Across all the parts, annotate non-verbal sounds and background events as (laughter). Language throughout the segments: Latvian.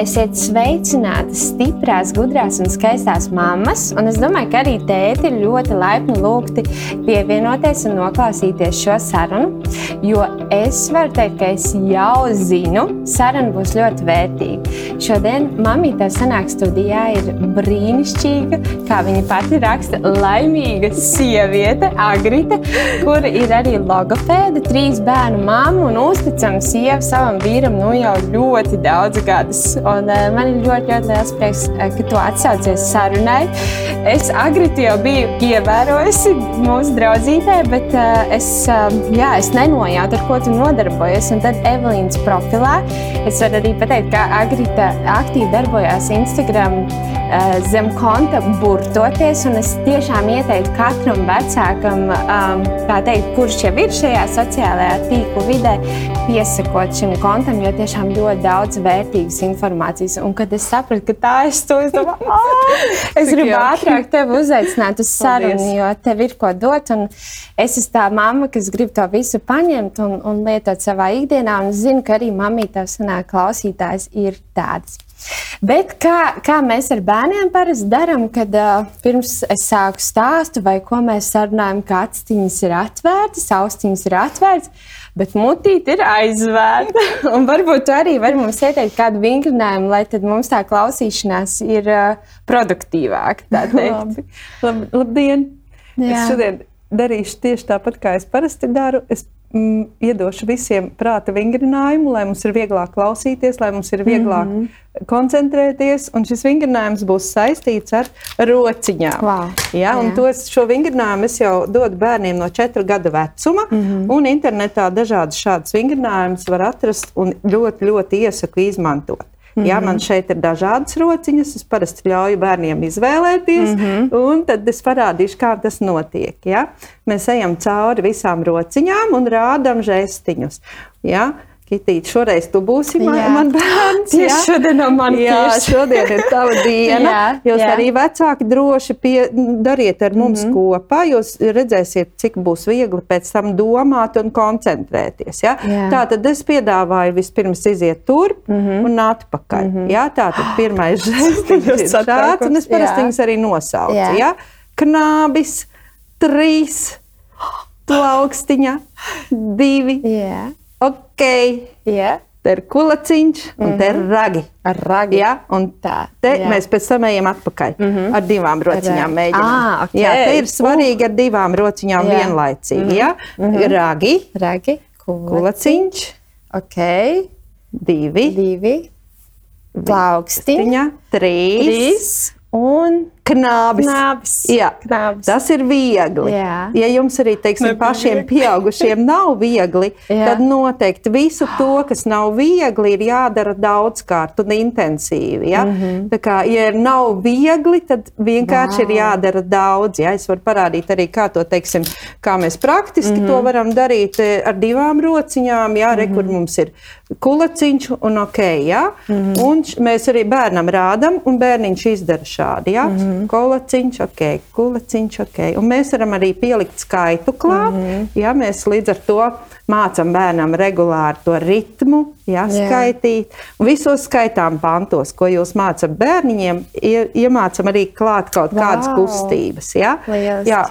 Esiet sveicinātas, stiprās, gudrās un skaistās mammas. Un es domāju, ka arī tēti ir ļoti laipni lūgti pievienoties un noklausīties šo sarunu. Jo es varu teikt, ka es jau zinu, saruna būs ļoti vērtīga. Šodien mamīte sanāk studijā ir brīnišķīga, kā viņa pati raksta, laimīga sieviete, Agrita, kur ir arī logopēda, trīs bērnu māma un uzticama sieva savam vīram nu jau ļoti daudz gadus. Un, uh, man ir ļoti, ļoti liels prieks, uh, ka tu atsaucies sarunai. Es agrīti jau biju ievērojusi mūsu draudzītē, bet uh, es, uh, jā, es nenojautu, ar ko tu nodarbojies. Un tad Evelīnas profilā es varu arī pateikt, ka Agrita aktīvi darbojās Instagram zem konta burtoties. Es tiešām ieteiktu katram vecākam, um, teikt, kurš jau ir šajā sociālajā tīklu vidē, piesakot šim kontam, jo tiešām ļoti daudz vērtīgas informācijas. Un, kad es sapratu, ka tā to, es domāju, oh, (laughs) es gribu ātrāk tevi uzaicināt uz sarunu, jo tev ir ko dot. Es esmu tā mamma, kas grib to visu paņemt un, un lietot savā ikdienā. Un es zinu, ka arī mamītā sanāk klausītājs ir tāds. Bet kā, kā mēs ar bērniem parasti darām, kad uh, pirms es sāku stāstu, vai ko mēs sarunājam, ka aciņas ir atvērtas, austiņas ir atvērtas bet mutīte ir aizvērta. (laughs) Un varbūt tu arī vari mums ieteikt kādu vingrinājumu, lai tad mums tā klausīšanās ir uh, produktīvāka. (laughs) Labi. Lab, labdien! Jā. Es šodien darīšu tieši tāpat, kā es parasti daru. Es mm, iedošu visiem prāta vingrinājumu, lai mums ir vieglāk klausīties, lai mums ir vieglāk mm -hmm. koncentrēties. Un šis vingrinājums būs saistīts ar rociņām. Wow. Ja, un tos, šo vingrinājumu es jau dodu bērniem no 4 gadu vecuma. Mm -hmm. Internetā dažādas šādas vingrinājumus var atrast un ļoti, ļoti iesaku izmantot. Mm -hmm. Ja, man šeit ir dažādas rociņas, es parasti ļauju bērniem izvēlēties, mm -hmm. un tad es parādīšu, kā tas notiek. Ja. Mēs ejam cauri visām rociņām un rādām žestiņus. Ja. Kitīt, šoreiz tu būsi man, jā. man bērns. Tieši šodien no manis. Jā, (laughs) šodien ir tava diena. jā, jūs jā. arī vecāki droši pie, dariet ar mums mm -hmm. kopā. Jūs redzēsiet, cik būs viegli pēc tam domāt un koncentrēties. Ja? Tā tad es piedāvāju vispirms iziet turp mm -hmm. un atpakaļ. Mm -hmm. Jā, tā tad pirmais žests ir šāds, un es parasti viņus arī nosaucu. Jā. Ja? Knābis, trīs, (gasps) plaukstiņa, divi. Jā ok, yeah. te ir kulaciņš un mm -hmm. te ir mhm. ragi. Ar ragi. Ja? Un tā, te jā. mēs pēc tam ejam atpakaļ mm -hmm. ar divām rociņām. Ah, okay. jā, te ir svarīgi ar divām rociņām jā. vienlaicīgi. Mm -hmm. ja? mm -hmm. Ragi, ragi kulaciņš, okay. divi, divi. plaukstiņa, trīs, trīs un knābis. knābis. Jā, knābis. Tas ir viegli. Jā. Ja jums arī teiksim, pašiem pieaugušiem nav viegli, Jā. tad noteikti visu to, kas nav viegli, ir jādara daudzkārt un intensīvi. Ja? Mm -hmm. Tā kā, ja nav viegli, tad vienkārši wow. ir jādara daudz. Ja? Es varu parādīt arī, kā to teiksim, kā mēs praktiski mm -hmm. to mhm. varam darīt eh, ar divām rociņām. Jā, re, mm -hmm. kur mums ir kulaciņš un ok. Ja? Mm -hmm. Un mēs arī bērnam rādām, un bērniņš izdara šādi. Ja? Mm -hmm. -hmm. kolaciņš, ok, kulaciņš, ok. Un mēs varam arī pielikt skaitu klāt. Mm -hmm. Ja mēs līdz ar to mācām bērnam regulāri to ritmu, ja, skaitīt. Un visos skaitām pantos, ko jūs mācāt bērniņiem, ie, iemācām arī klāt kaut wow. kādas kustības. Jā,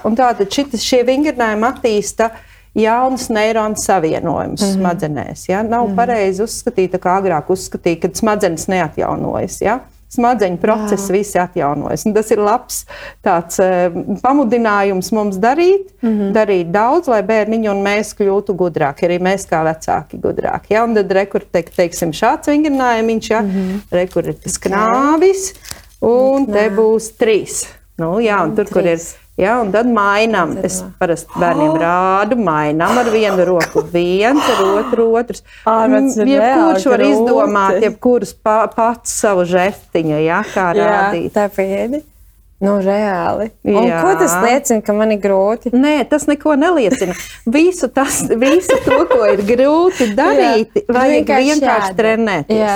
un tātad šitas, šie vingrinājumi attīsta jaunas neironu savienojumus mm -hmm. smadzenēs. Ja? Nav mm -hmm. pareizi uzskatīt, kā agrāk uzskatīja, kad smadzenes neatjaunojas. Ja? Smadzeņu procesi visi atjaunojas. Un tas ir labs tāds, uh, pamudinājums mums darīt, mm -hmm. darīt daudz, lai bērniņi un mēs kļūtu gudrāki, arī mēs kā vecāki gudrāki. Ja? Un tad rekur, teik, teiksim, šāds vingrinājums, ja? mm -hmm. rekur ir tas knāvis, un te būs trīs. Nu, jā, un tur, trīs. kur ir Ja, un tad mainām. Es parasti bērniem rādu, mainām ar vienu roku, viens ar otru, otrs. Jebkurš var izdomāt, jebkurš pa, pats savu žestiņu, ja, kā rādīt. Tā piedi. Nu, reāli. Un Jā. ko tas liecina, ka man ir grūti? Nē, tas neko neliecina. Visu, tas, visu to, ko ir grūti (laughs) darīt, Jā. vajag vienkārši, vienkārši trenēties. Jā.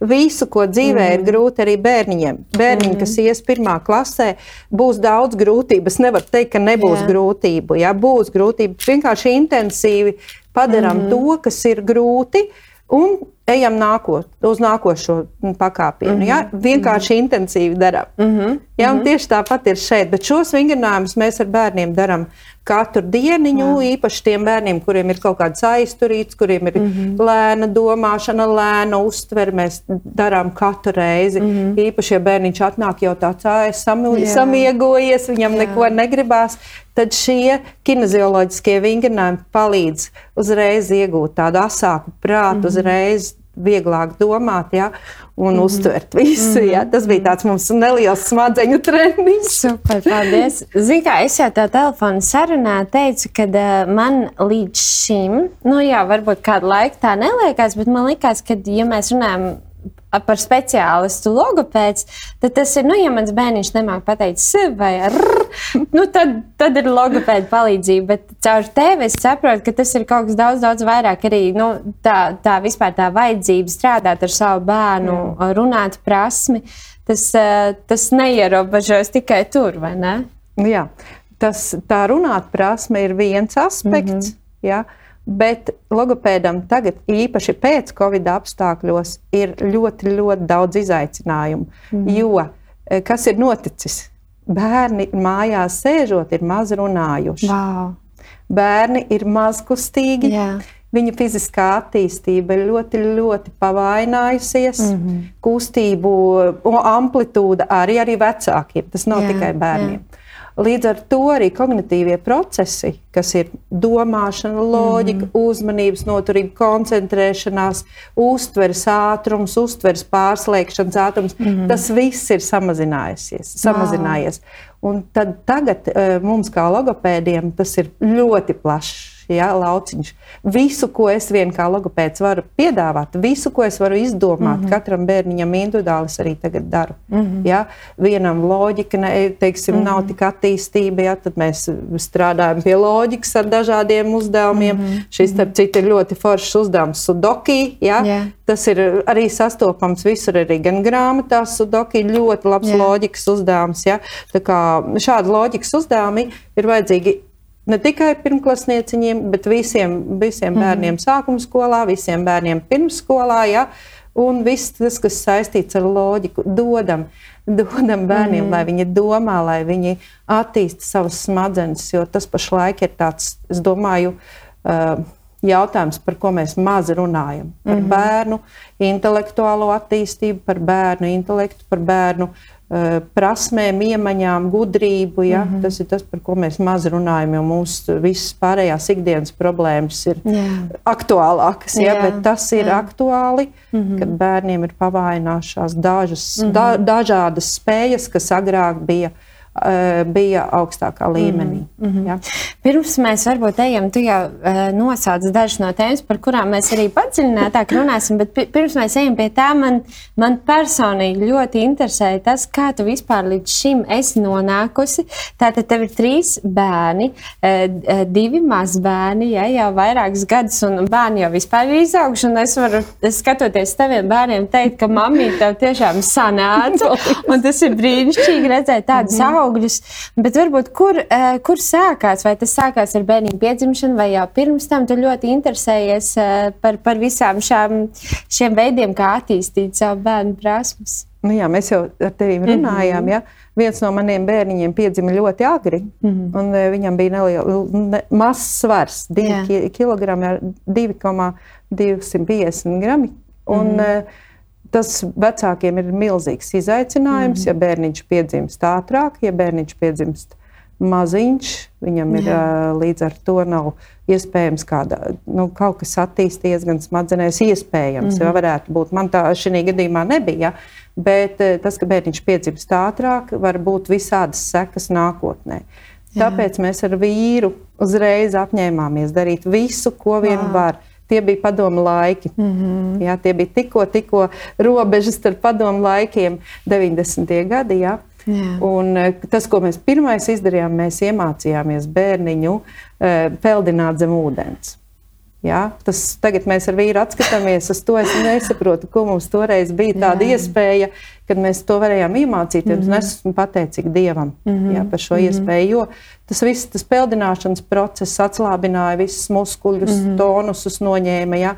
Visu, ko dzīvē mm. ir grūti arī bērniņiem. Bērniņi, mm. kas ies pirmā klasē, būs daudz grūtību. Es nevaru teikt, ka nebūs jā. grūtību. Jā, būs grūtību. Vienkārši intensīvi padarām mm. to, kas ir grūti. Un ejam nākot, uz nākošo pakāpienu. Mm -hmm. ja? Vienkārši mm -hmm. intensīvi darām. Mm -hmm. ja? Tieši tāpat ir šeit. Bet šos vingrinājumus mēs ar bērniem darām katru dienu, īpaši tiem bērniem, kuriem ir kaut kāds aizturīts, kuriem ir mm -hmm. lēna domāšana, lēna uztvere. Mēs darām katru reizi. Mm -hmm. Īpaši, ja bērniņš atnāk jau tāds samiegojies, viņam Jā. neko negribās, tad šie kinezioloģiskie vingrinājumi palīdz uzreiz iegūt tādu asāku prātu, mm -hmm. uzreiz vieglāk domāt ja, un mm -hmm. uztvert visu. Ja. Tas bija tāds mums neliels smadzeņu treniņš. Super, paldies. Zini, kā es jau tā telefona sarunā teicu, ka uh, man līdz šim, nu jā, varbūt kādu laiku tā neliekās, bet man likās, ka, ja mēs runājam par speciālistu logopēds, tad tas ir, nu, ja mans bērniņš nemāk pateikt sev vai rr, nu, tad, tad ir logopēda palīdzība. Bet caur tevi es saprotu, ka tas ir kaut kas daudz, daudz vairāk arī nu, tā, tā vispār tā vajadzība strādāt ar savu bērnu, Jā. runāt prasmi. Tas, eh, tas neierobežojas tikai tur, vai ne? Jā, tas tā runāt prasme ir viens aspekts. Mm -hmm. Ja? Bet logopēdam tagad, īpaši pēc Covid apstākļos, ir ļoti, ļoti daudz izaicinājumu. Mm. Jo eh, kas ir noticis? Bērni mājās sēžot, ir maz runājuši. Wow. Bērni ir mazkustīgi. Yeah. Viņa fiziskā attīstība ir ļoti, ļoti pavainājusies. Mm -hmm. Kustību amplitūda arī, arī vecākiem. Tas nav yeah, tikai bērniem. Yeah. Līdz ar to arī kognitīvie procesi, kas ir domāšana, loģika, mm uzmanības noturība, koncentrēšanās, uztveres ātrums, uztveres pārslēgšanas ātrums, mm tas viss ir samazinājies. samazinājies. Wow. Un tad tagad eh, mums, kā logopēdiem, tas ir ļoti plašs ja, lauciņš. Visu, ko es vien kā logopēds varu piedāvāt, visu, ko es varu izdomāt, mm -hmm. katram bērniņam individuāli es arī tagad daru. Mm -hmm. ja. Vienam loģika ne, teiksim, mm -hmm. nav tik attīstība, ja, tad mēs strādājam pie loģikas ar dažādiem uzdevumiem. Mm -hmm. Šis, starp citu, ir ļoti foršs uzdevums sudoki. Ja. Yeah. Tas ir arī sastopams visur, arī gan grāmatās. Sudoki ir ļoti labs yeah. loģikas uzdevums. Ja. Tā kā šādi loģikas uzdevumi ir vajadzīgi ne tikai pirmklasnieciņiem, bet visiem, visiem mm -hmm. bērniem sākuma skolā, visiem bērniem pirmsskolā. Ja? Un viss tas, kas saistīts ar loģiku, dodam, dodam bērniem, mm -hmm. lai viņi domā, lai viņi attīsta savas smadzenes. Jo tas pašlaik ir tāds, es domāju, uh, jautājums, par ko mēs maz runājam. Par mm -hmm. bērnu intelektuālo attīstību, par bērnu intelektu, par bērnu uh, prasmēm, iemaņām, gudrību. Ja? Mm -hmm. Tas ir tas, par ko mēs maz runājam, jo mūsu visas pārējās ikdienas problēmas ir Jā. aktuālākas. Ja? Bet tas ir Jā. aktuāli, mm -hmm. kad bērniem ir pavainājušās dažas, mm -hmm. da, dažādas spējas, kas agrāk bija bija augstākā līmenī. Mm -hmm. ja. Pirms mēs varbūt ejam, tu jau uh, nosauc dažas no tēmām, par kurām mēs arī padziļinātāk runāsim, bet pirms mēs ejam pie tā, man, man personīgi ļoti interesē tas, kā tu vispār līdz šim esi nonākusi. Tātad tev ir trīs bērni, uh, divi mazbērni, ja, jau vairākus gadus, un bērni jau vispār ir izauguši, un es varu, skatoties taviem bērniem, teikt, ka mamma tev tiešām sanāca, (laughs) un tas ir brīnišķīgi redzēt tādu mm -hmm augļus. Bet varbūt kur, eh, kur sākās? Vai tas sākās ar bērnu piedzimšanu, vai jau pirms tam tu ļoti interesējies eh, par, par visām šām, šiem veidiem, kā attīstīt savu bērnu prasmes? Nu jā, mēs jau ar tevi runājām. Mm -hmm. ja? Viens no maniem bērniņiem piedzima ļoti agri, mm -hmm. un uh, viņam bija neliels, ne, mazs svars, 2 kg, 2,250 grami. Un, mm -hmm. Tas vecākiem ir milzīgs izaicinājums, mm. ja bērniņš piedzimst ātrāk, ja bērniņš piedzimst maziņš, viņam ir Jā. līdz ar to nav iespējams kāda, nu, kaut kas attīstīties gan smadzenēs, iespējams, mm. ja varētu būt. Man tā šī gadījumā nebija, bet tas, ka bērniņš piedzimst ātrāk, var būt visādas sekas nākotnē. Jā. Tāpēc mēs ar vīru uzreiz apņēmāmies darīt visu, ko vien wow. var Tie bija padomu laiki. Mm -hmm. jā, tie bija tikko, tikko robežas starp padomu laikiem, 90. gadi. Jā. Jā. Un, eh, tas, ko mēs pirmais izdarījām, mēs iemācījāmies bērniņu eh, peldināt zem ūdens. Ja? Tas, tagad mēs ar vīru atskatāmies uz to. Es nesaprotu, ko mums toreiz bija tāda Jā. iespēja, kad mēs to varējām iemācīties. Mm -hmm. Es esmu pateicīga Dievam mm -hmm. ja, par šo mm -hmm. iespēju. Jo tas viss, tas peldināšanas process atslābināja visus muskuļus, mm -hmm. tonusus noņēma. Ja?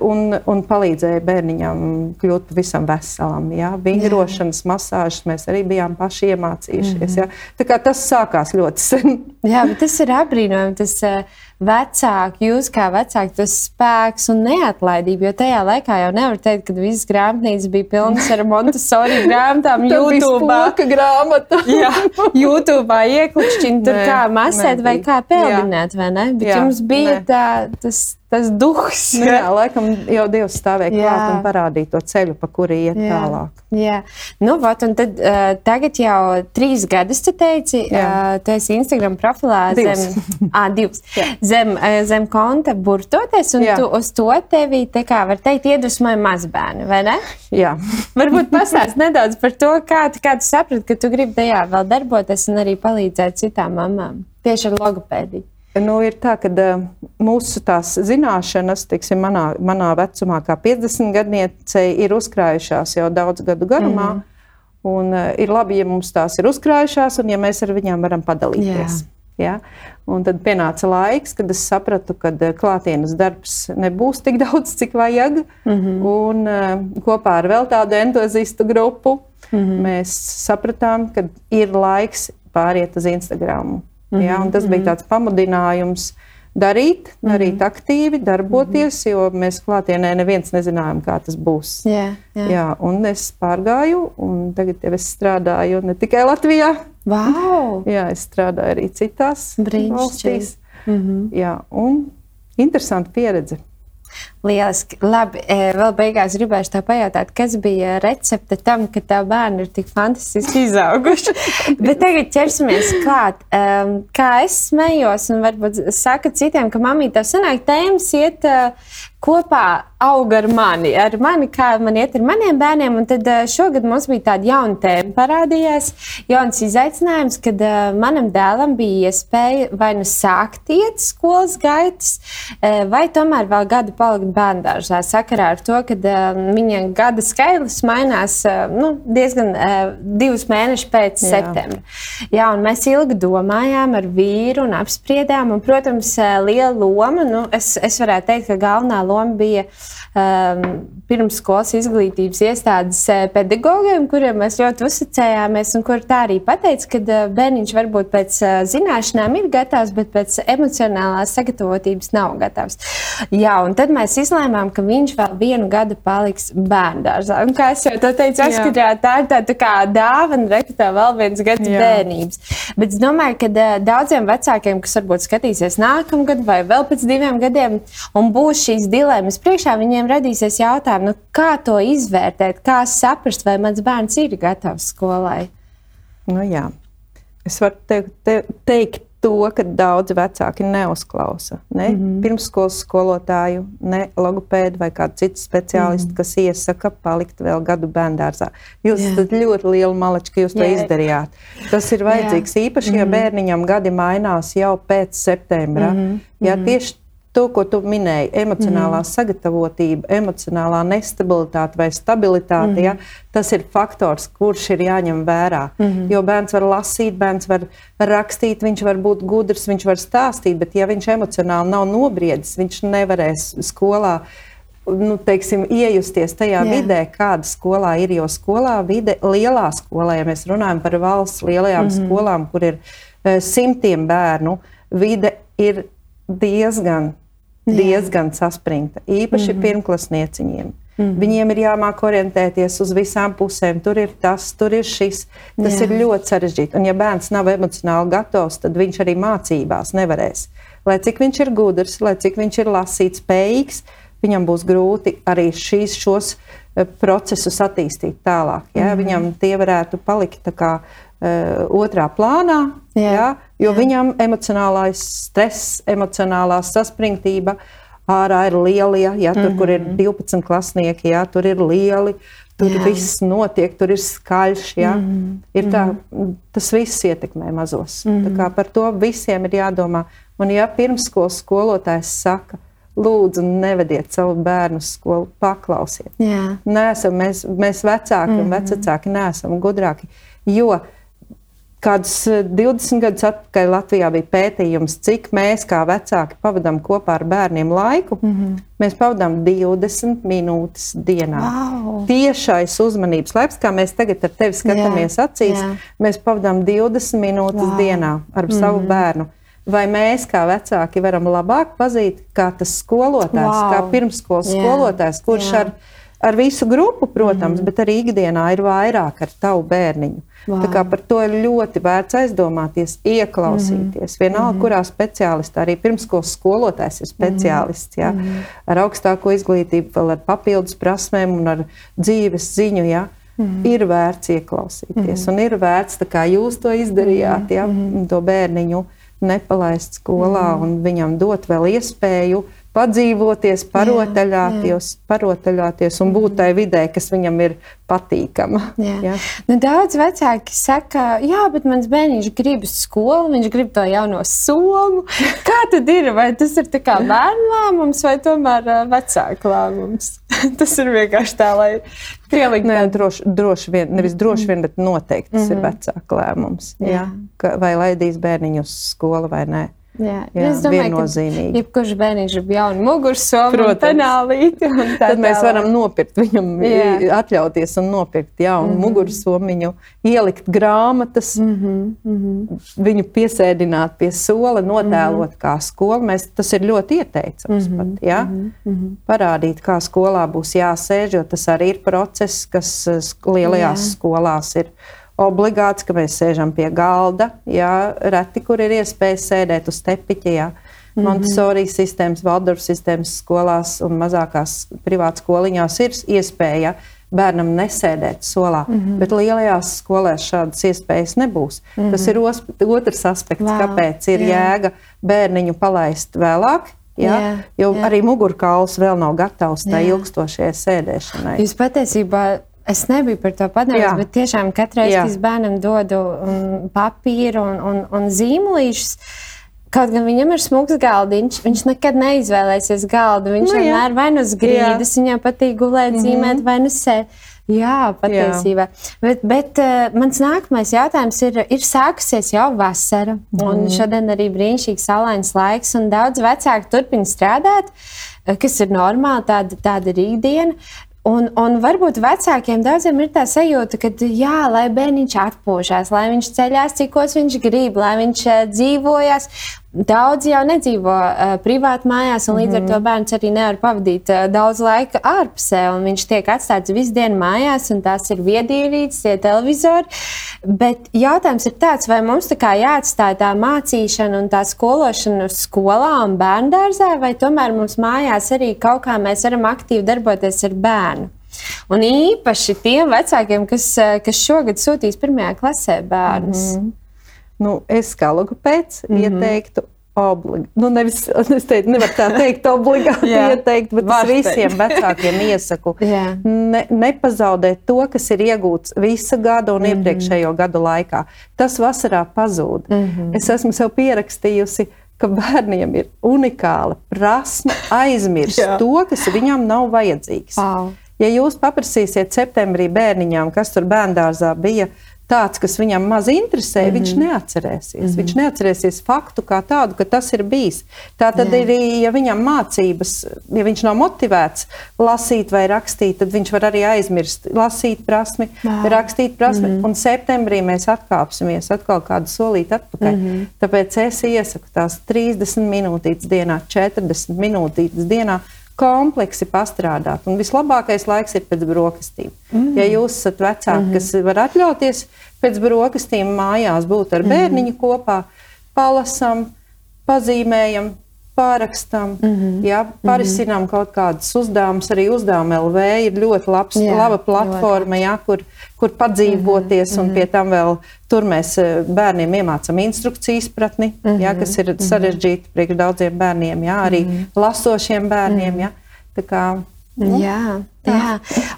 un, un palīdzēja bērniņam kļūt pavisam veselam. Ja? Vingrošanas masāžas mēs arī bijām paši iemācījušies. Ja? Tā kā tas sākās ļoti sen. Jā, bet tas ir apbrīnojami. Tas, uh vecāki, jūs kā vecāki, tas spēks un neatlaidība. Jo tajā laikā jau nevar teikt, ka visas grāmatnīcas bija pilnas ar Montesori grāmatām. (laughs) YouTube grāmata. (laughs) jā, YouTube ieklikšķina tur kā masēt vai kā peldināt, vai ne? Bet jā, jums bija ne. tā, tas tas duhs. Nu, jā, laikam jau Dievs stāvēja klāt un parādīja to ceļu, pa kuri iet jā. tālāk. Jā, nu, vat, un tad uh, tagad jau trīs gadus, tu teici, uh, tu esi Instagram profilā divs. (laughs) zem, ah, divs, zem, uh, zem konta burtoties, un jā. tu uz to tevi, te kā var teikt, iedvesmoja mazbērni, vai ne? Jā. Varbūt pastāst nedaudz par to, kā, kā tu saprati, ka tu gribi tajā vēl darboties un arī palīdzēt citām mamām tieši ar logopēdiju. Nu, ir tā, ka mūsu zināšanas, tiksim, manā, manā vecumā, kā 50 gadniecei, ir uzkrājušās jau daudz gadu garumā. Mm. Un, uh, ir labi, ja mums tās ir uzkrājušās, un ja mēs ar viņiem varam padalīties. Yeah. Ja? Un tad pienāca laiks, kad es sapratu, ka klātienes darbs nebūs tik (laughs) daudz, cik vajag. Mm -hmm. Un uh, kopā ar vēl tādu entuziastu grupu mm -hmm. mēs sapratām, ka ir laiks pāriet uz Instagram. Mm -hmm. ja, tas bija mhm. tāds pamudinājums darīt, darīt mm -hmm. aktīvi, darboties, mm -hmm. jo mēs klātienē neviens nezinājām, kā tas būs. Jā, jā. Jā, un es pārgāju, un tagad jau es strādāju ne tikai Latvijā. Wow. (laughs) Jā, es strādāju arī citās valstīs. Mm -hmm. Jā, un interesanti pieredze. Lieliski. Labi, e, vēl beigās gribēšu tā pajautāt, kas bija recepte tam, ka tā bērni ir tik fantastiski izauguši. (laughs) Bet tagad ķersimies klāt. Kā es smējos, un varbūt saku citiem, ka mamīte tā sanāk, tēmas iet kopā aug ar mani, ar mani, kā man iet ar maniem bērniem. Un tad šogad mums bija tāda jauna tēma, parādījās jauns izaicinājums, kad manam dēlam bija iespēja vai nu sākt iet skolas gaitas, vai tomēr vēl gadu palikt bērngārzā sakarā ar to, ka viņa gada skaitlis mainās nu, diezgan divus mēnešus pēc Jā. septembra. Jā, mēs ilgi domājām ar vīru un apspriedām, un, protams, liela loma, nu, es, es varētu teikt, ka galvenā loma bija um, pirmsskolas izglītības iestādes pedagogiem, kuriem mēs ļoti uzticējāmies, un kur tā arī pateica, ka uh, bērniņš varbūt pēc uh, zināšanām ir gatavs, bet pēc emocionālās sagatavotības nav gatavs. Jā, un tad mēs izlēmām, ka viņš vēl vienu gadu paliks bērngārzā. Un, kā jau teicu, atskatījā, tā ir tā, tā kā dāvana, rekritā vēl viens gads Jā. bērnības. Bet es domāju, ka daudziem vecākiem, kas varbūt skatīsies nākamgad vai vēl pēc diviem gadiem, un būs šīs dilemmas priekšā, viņiem radīsies jautājumi, nu, kā to izvērtēt, kā saprast, vai mans bērns ir gatavs skolai. Nu, jā. es varu te, te, teikt to, ka daudzi vecāki neuzklausa ne mm -hmm. pirmsskolas skolotāju, ne logopēdu vai kādu citu speciālistu, mm -hmm. kas iesaka palikt vēl gadu bērngārzā. Jūs yeah. esat ļoti liela maleči, ka jūs yeah. to izdarījāt. Tas ir vajadzīgs yeah. īpaši, ja mm -hmm. bērniņam gadi mainās jau pēc septembra. Mm -hmm. Ja, tieši to, ko tu minēji, emocionālā mm. sagatavotība, emocionālā nestabilitāte vai stabilitāte, mm. ja, tas ir faktors, kurš ir jāņem vērā. Mm. Jo bērns var lasīt, bērns var rakstīt, viņš var būt gudrs, viņš var stāstīt, bet ja viņš emocionāli nav nobriedis, viņš nevarēs skolā. Nu, teiksim, iejusties tajā Jā. vidē, kāda skolā ir. Jo skolā, vide, lielā skolā, ja mēs runājam par valsts lielajām mm -hmm. skolām, kur ir uh, simtiem bērnu, vide ir diezgan diezgan saspringta, īpaši mm -hmm. pirmklasnieciņiem. Mm -hmm. Viņiem ir jāmāk orientēties uz visām pusēm. Tur ir tas, tur ir šis. Tas Jā. ir ļoti sarežģīti. Un, ja bērns nav emocionāli gatavs, tad viņš arī mācībās nevarēs. Lai cik viņš ir gudrs, lai cik viņš ir lasīt spējīgs, viņam būs grūti arī šīs, šos eh, procesus attīstīt tālāk. Ja? Mm -hmm. Viņam tie varētu palikt kā, uh, otrā plānā. Jā. Ja? Jo Jā. viņam emocionālais stress, emocionālā saspringtība ārā ir liela. Ja, ja tur, mm -hmm. kur ir 12 klasnieki, ja, tur ir lieli. Tur Jā. viss notiek, tur ir skaļš. Ja. Mm -hmm. ir tā, tas viss ietekmē mazos. Mm -hmm. Par to visiem ir jādomā. Un, ja pirmsskolas skolotājs saka, lūdzu, nevediet savu bērnu skolu, paklausiet. Jā. Nesam, mēs, mēs vecāki mm -hmm. un mhm. vecāki neesam gudrāki. Jo Kādus 20 gadus atpakaļ Latvijā bija pētījums, cik mēs kā vecāki pavadām kopā ar bērniem laiku. Mm -hmm. Mēs pavadām 20 minūtes dienā. Wow. Tiešais uzmanības laiks, kā mēs tagad ar tevi skatāmies jā, acīs, jā. mēs pavadām 20 minūtes wow. dienā ar mm -hmm. savu bērnu. Vai mēs, kā vecāki, varam labāk pazīt, kā tas skolotājs, wow. kā pirmsskolas skolotājs, kurš jā. ar, ar visu grupu, protams, mm bet arī ikdienā ir vairāk ar tavu bērniņu. Wow. Tā kā par to ir ļoti vērts aizdomāties, ieklausīties. Mm. Vienalga, mm kurā speciālistā arī pirmskolas skolotājs ir speciālists. Ja? Mm -hmm. Ar augstāko izglītību, vēl ar papildus prasmēm un ar dzīves ziņu. Ja? Mm. Ir vērts ieklausīties, mm un ir vērts, kā jūs to izdarījāt, ja? mm to bērniņu nepalaist skolā mm un viņam dot vēl iespēju padzīvoties, parotaļāties, parotaļāties un būt tajā vidē, kas viņam ir patīkama. Jā. Jā. Nu, daudz vecāki saka, jā, bet mans bērniņš grib skolu, viņš grib to jauno somu. (laughs) Kā tad ir? Vai tas ir bērnu lēmums vai tomēr vecāku lēmums? (laughs) tas ir vienkārši tā, lai pielikt. Nē, droši, droši vien, nevis droši vien, bet noteikti tas mm -hmm. ir mhm. vecāku lēmums. Jā. Jā. Ka, vai laidīs bērniņu uz skolu vai nē. Jā, jā, es domāju, viennozīmīgi. ka jebkurš bērniņš ir jaunu mugursomu un penālīti. Un tā Tad mēs varam nopirkt viņam, jā. atļauties un nopirkt jaunu mm -hmm. mugursomiņu, ielikt grāmatas, mm -hmm. Mm -hmm. viņu piesēdināt pie sola, notēlot mm -hmm. kā skola. Mēs, tas ir ļoti ieteicams mm -hmm. pat, ja? mm -hmm. Parādīt, kā skolā būs jāsēž, jo tas arī ir process, kas lielajās jā. skolās ir obligāts, ka mēs sēžam pie galda. Jā, reti, kur ir iespēja sēdēt uz tepiņa. Jā. Mm -hmm. Montesori sistēmas, Valdorf sistēmas skolās un mazākās privātās skoliņās ir iespēja bērnam nesēdēt solā, mm -hmm. bet lielajās skolās šādas iespējas nebūs. Mm -hmm. Tas ir os, otrs aspekts, wow. kāpēc ir jā. jēga bērniņu palaist vēlāk. Ja? Jā, jo jā. arī mugurkauls vēl nav gatavs tai ilgstošajai sēdēšanai. Jūs patiesībā Es nebiju par to padomājis, bet tiešām katrai reizē, kad es bērnam dodu um, papīru un, un, un zīmolīšus, Kaut gan viņam ir smūgs galdiņš, viņš nekad neizvēlēsies galdu. Viņš nu, vienmēr vai nu uz grīdas, viņam patīk gulēt, mm -hmm. zīmēt, vai nu sēž. Jā, patiesībā. Jā. Bet, bet uh, mans nākamais jautājums ir, ir sākusies jau vasara, mm. un mhm. šodien arī brīnišķīgs saulains laiks, un daudz vecāku turpina strādāt, kas ir normāli, tāda, tāda ir ikdiena. Un, un varbūt vecākiem daudziem ir tā sajūta, ka, jā, lai bērniņš atpūšas, lai viņš ceļās, cikos viņš grib, lai viņš uh, dzīvojas. Daudz jau nedzīvo uh, privāti mājās, un līdz mm -hmm. ar to mhm. bērns arī nevar pavadīt uh, daudz laika ārpusē. Viņš tiek atstāts visu dienu mājās, un tās ir viedierīces, tie televizori. Bet jautājums ir tāds, vai mums tā kā jāatstāj tā mācīšana un tā skološana skolā un bērngārzā, vai tomēr mums mājās arī kaut kā mēs varam aktīvi darboties ar bērnu. Un īpaši tiem vecākiem, kas, uh, kas šogad sūtīs pirmajā klasē bērnus. Mm -hmm. Nu, es kā logopēds mm -hmm. ieteiktu obligāti. Nu, nevis, (laughs) es teiktu, nevar tā teikt, (laughs) obligāti ieteikt, bet es visiem vecākiem iesaku (laughs) ne, nepazaudēt to, kas ir iegūts visa gada un mm -hmm. iepriekšējo gadu laikā. Tas vasarā pazūd. Mm -hmm. Es esmu sev pierakstījusi. Ka bērniem ir unikāla prasme aizmirst to, kas viņam nav vajadzīgs. Wow. Ja jūs paprasīsiet septembrī bērniņām, kas tur bērngārzā bija, tāds, kas viņam maz interesē, mm -hmm. viņš neatcerēsies. Mm -hmm. Viņš neatcerēsies faktu kā tādu, ka tas ir bijis. Tā tad Jā. arī, ja viņam mācības, ja viņš nav motivēts lasīt vai rakstīt, tad viņš var arī aizmirst lasīt prasmi, Jā. rakstīt prasmi. Mm -hmm. Un septembrī mēs atkāpsimies atkal kādu solīti atpakaļ. Mm -hmm. Tāpēc es iesaku tās 30 minūtītes dienā, 40 minūtītes dienā kompleksi pastrādāt. Un vislabākais laiks ir pēc brokastīm. Mm. Ja jūs esat vecāki, mm. kas var atļauties pēc brokastīm mājās būt ar mm. bērniņu kopā, palasam, pazīmējam, pārakstam, mm -hmm. ja, parisinām mm -hmm. kaut kādus uzdevumus. Arī uzdevuma LV ir ļoti labs, jā, laba platforma, ja, kur, kur padzīvoties. Mm -hmm. Un pie tam vēl tur mēs eh, bērniem iemācām instrukciju izpratni, mm -hmm. ja, kas ir sarežģīti priekš daudziem bērniem, ja, arī mm -hmm. lasošiem bērniem. Ja. Tā kā Nu, jā, jā.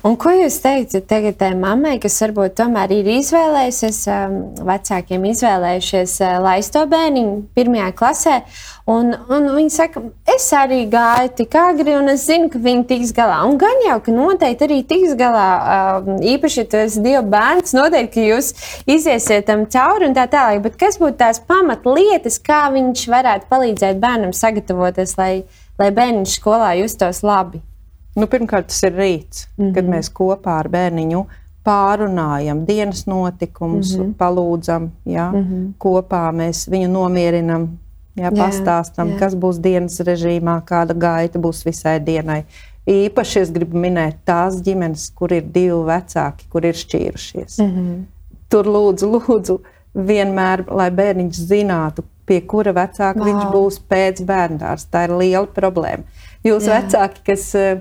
Un ko jūs teicat tagad tai mammai, kas varbūt tomēr ir izvēlējusies, um, vecākiem izvēlējušies uh, laist to bērniņu pirmajā klasē? Un, un viņi saka, es arī gāju tik agri, un es zinu, ka viņi tiks galā. Un gan jau, ka noteikti arī tiks galā. Um, īpaši, ja tu esi Dieva bērns, noteikti, ka jūs iziesiet tam cauri un tā tālāk. Bet kas būtu tās pamatlietas, kā viņš varētu palīdzēt bērnam sagatavoties, lai, lai bērniņš skolā justos labi? Nu, pirmkārt, tas ir rīts, mm -hmm. kad mhm. mēs kopā ar bērniņu pārunājam dienas notikumus, mm -hmm. palūdzam, ja, mm -hmm. kopā mēs viņu nomierinam, ja, pastāstam, jā. kas būs dienas režīmā, kāda gaita būs visai dienai. Īpaši es gribu minēt tās ģimenes, kur ir divi vecāki, kur ir šķīrušies. Mm -hmm. Tur lūdzu, lūdzu, vienmēr, lai bērniņš zinātu, pie kura vecāka wow. viņš būs pēc bērndārs. Tā ir liela problēma. Jūs Jā. vecāki, kas eh,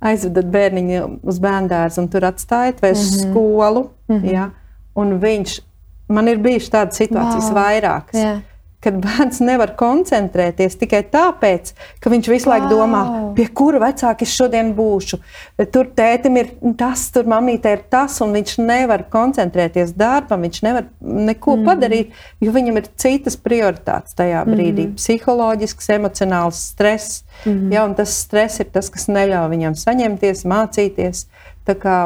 aizvedat bērniņu uz bērndārzu un tur atstājat vai uz mm -hmm. skolu, mm -hmm. ja, un viņš, man ir bijušas tādas situācijas wow. vairākas. Jā kad bērns nevar koncentrēties tikai tāpēc, ka viņš visu laiku wow. domā, pie kura vecāka es šodien būšu. Tur tētim ir tas, tur mamītē ir tas, un viņš nevar koncentrēties darbam, viņš nevar neko mm. padarīt, jo viņam ir citas prioritātes tajā brīdī. Mm. Psiholoģisks, emocionāls stress. Mm. Ja, tas stress ir tas, kas neļauj viņam saņemties, mācīties. Tā kā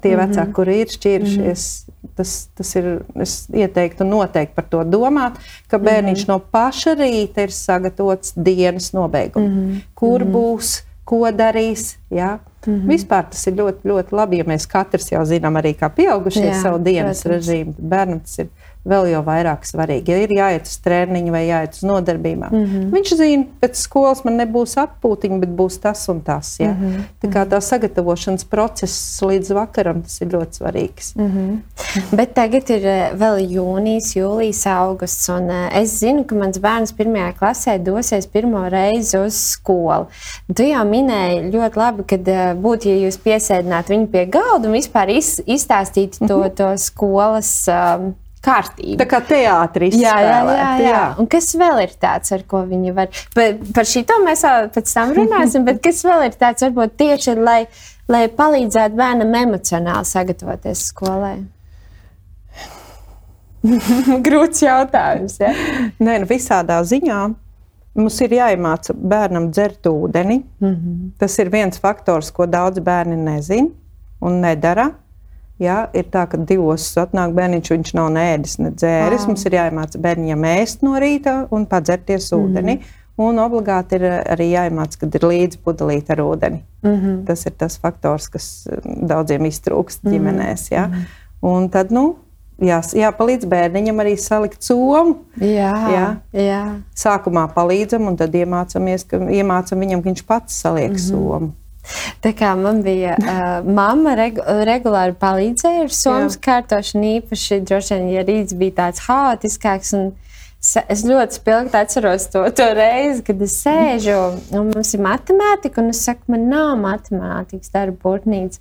tie mm -hmm. vecāki, kuri ir šķīrušies, mm -hmm. tas, tas ir. Es ieteiktu noteikti par to domāt, ka bērniņš mm -hmm. no paša rīta ir sagatavots dienas nobeigumam. Mm -hmm. Kur mm -hmm. būs, ko darīs. Ja? Mm -hmm. Vispār tas ir ļoti, ļoti labi, ja mēs katrs jau zinām, arī kā pieaugušie Jā, savu dienas protams. režīmu. Bērnam tas ir vēl jau vairāk svarīgi. Ja ir jāiet uz treniņu vai jāiet uz nodarbībām, mm -hmm. viņš zina, pēc skolas man nebūs atpūtiņa, bet būs tas un tas. Ja? Mm -hmm. Tā kā tā sagatavošanas process līdz vakaram tas ir ļoti svarīgs. Mm -hmm. bet tagad ir eh, vēl jūnijas, jūlijas, augusts, eh, es zinu, ka mans bērns pirmajā klasē dosies pirmo reizi uz skolu. Tu jau minēji ļoti labi, ka eh, būtu, ja jūs piesēdinātu viņu pie galda un vispār iz, izstāstītu to, -hmm. to skolas. Um, kārtību. Tā kā teātris. Jā, jā, jā, jā. Un kas vēl ir tāds, ar ko viņi var? Par, par šito mēs vēl pēc tam runāsim, (laughs) bet kas vēl ir tāds, varbūt tieši, lai, lai palīdzētu bērnam emocionāli sagatavoties skolai? (laughs) Grūts jautājums. Ja? Nē, nu visādā ziņā. Mums ir jāiemāca bērnam dzert ūdeni. Mm -hmm. Tas ir viens faktors, ko daudz bērni nezina un nedara. Ja, ir tā, ka divos atnāk bērniņš, viņš nav nēdis, ne dzēris. Mums ir jāiemāca bērniņam ēst no rīta un padzerties mm. ūdeni. Un obligāti ir arī jāiemācās, kad ir līdzi pudelīte ar ūdeni. Mm -hmm. Tas ir tas faktors, kas um, daudziem iztrūkst mm -hmm. ģimenēs. Ja? Mm -hmm. Un tad, nu, jā, jāpalīdz bērniņam arī salikt somu. Jā, jā. jā. Sākumā palīdzam, un tad iemācāmies, ka iemācam viņam, ka viņš pats saliek mm -hmm. somu. Tā kā man bija (laughs) uh, mamma, regu, regulāri palīdzēja ar somas kārtošanu, īpaši droši vien, ja rīts bija tāds haotiskāks. Es ļoti spilgti atceros to, to reizi, kad es sēžu un mums ir matemātika, un es saku, man nav matemātikas darba būtnīca.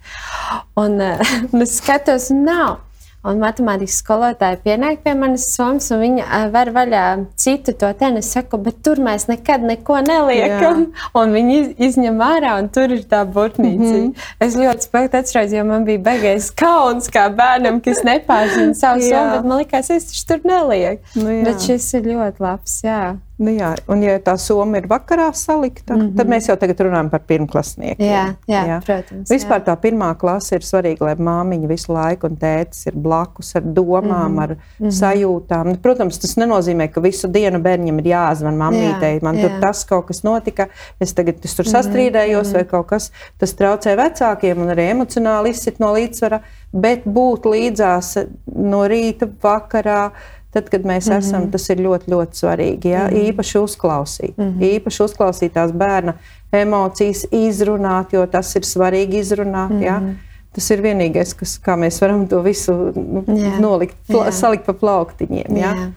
Un, (laughs) un es skatos, un nav. Un matemātikas skolotāja pienāk pie manis somas, un viņa uh, var vaļā citu to tenu. Es saku, bet tur mēs nekad neko neliekam. Jā. Un viņi izņem ārā, un tur ir tā burtnīca. Mm -hmm. Es ļoti spēcīgi atceros, jo man bija beigais kauns kā bērnam, kas nepārzina savu somu, bet man likās, es taču tur nelieku. Nu, jā. bet šis ir ļoti labs. Jā. Nu jā, un, ja tā summa ir vakarā salikta, mm -hmm. tad mēs jau tagad runājam par pirmklasniekiem. Jā, jā, jā. protams. Vispār jā. tā pirmā klase ir svarīga, lai māmiņa visu laiku un tētis ir blakus ar domām, mm -hmm. ar mm -hmm. sajūtām. Protams, tas nenozīmē, ka visu dienu bērnam ir jāzvan mammītei. Man jā. tur tas kaut kas notika, es tagad es tur mm -hmm. sastrīdējos mm -hmm. vai kaut kas. Tas traucē vecākiem un arī emocionāli izsit no līdzsvara, bet būt līdzās no rīta, vakarā Tad, kad mēs mm -hmm. esam, tas ir ļoti, ļoti svarīgi. Ja? Mm -hmm. Īpaši uzklausīt, mm -hmm. īpaši uzklausīt tās bērna emocijas, izrunāt, jo tas ir svarīgi izrunāt. Mm -hmm. ja? Tas ir vienīgais, kas, kā mēs varam to visu nu, jā, nolikt, jā. salikt pa plauktiņiem. Ja? Jā.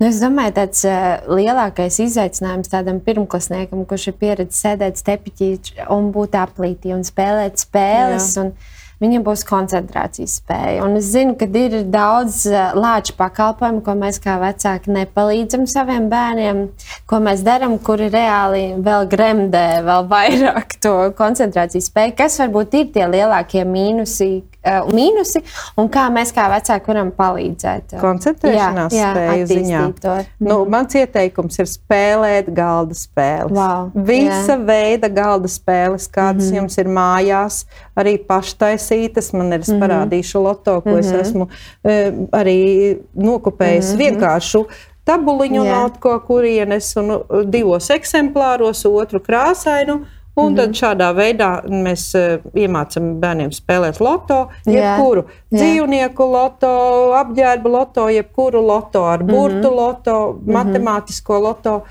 Nu, es domāju, tāds uh, lielākais izaicinājums tādam pirmklasniekam, kurš ir pieredzējis sēdēt stepiķī un būt aplītī un spēlēt spēles. Jā. Un, viņam būs koncentrācijas spēja. Un es zinu, ka ir daudz uh, lāču pakalpojumu, ko mēs kā vecāki nepalīdzam saviem bērniem, ko mēs darām, kuri reāli vēl gremdē vēl vairāk to koncentrācijas spēju. Kas varbūt ir tie lielākie mīnusi, uh, mīnusi un kā mēs kā vecāki varam palīdzēt. Uh, Koncentrēšanās jā, jā, spēju ziņā. To. Nu, mm. mans ieteikums ir spēlēt galda spēles. Wow, Visa jā. veida galda spēles, kādas mm -hmm. jums ir mājās, arī paštaisītas. Man ir, es mhm. parādīšu loto, ko mm -hmm. es mhm. esmu uh, arī nokopējis mm -hmm. vienkāršu tabuliņu yeah. no kaut kurienes, un divos eksemplāros, otru krāsainu. Un mm -hmm. tad šādā veidā mēs uh, iemācām bērniem spēlēt loto, jebkuru yeah. dzīvnieku loto, apģērba loto, jebkuru loto ar burtu mm -hmm. loto, mm -hmm. matemātisko loto.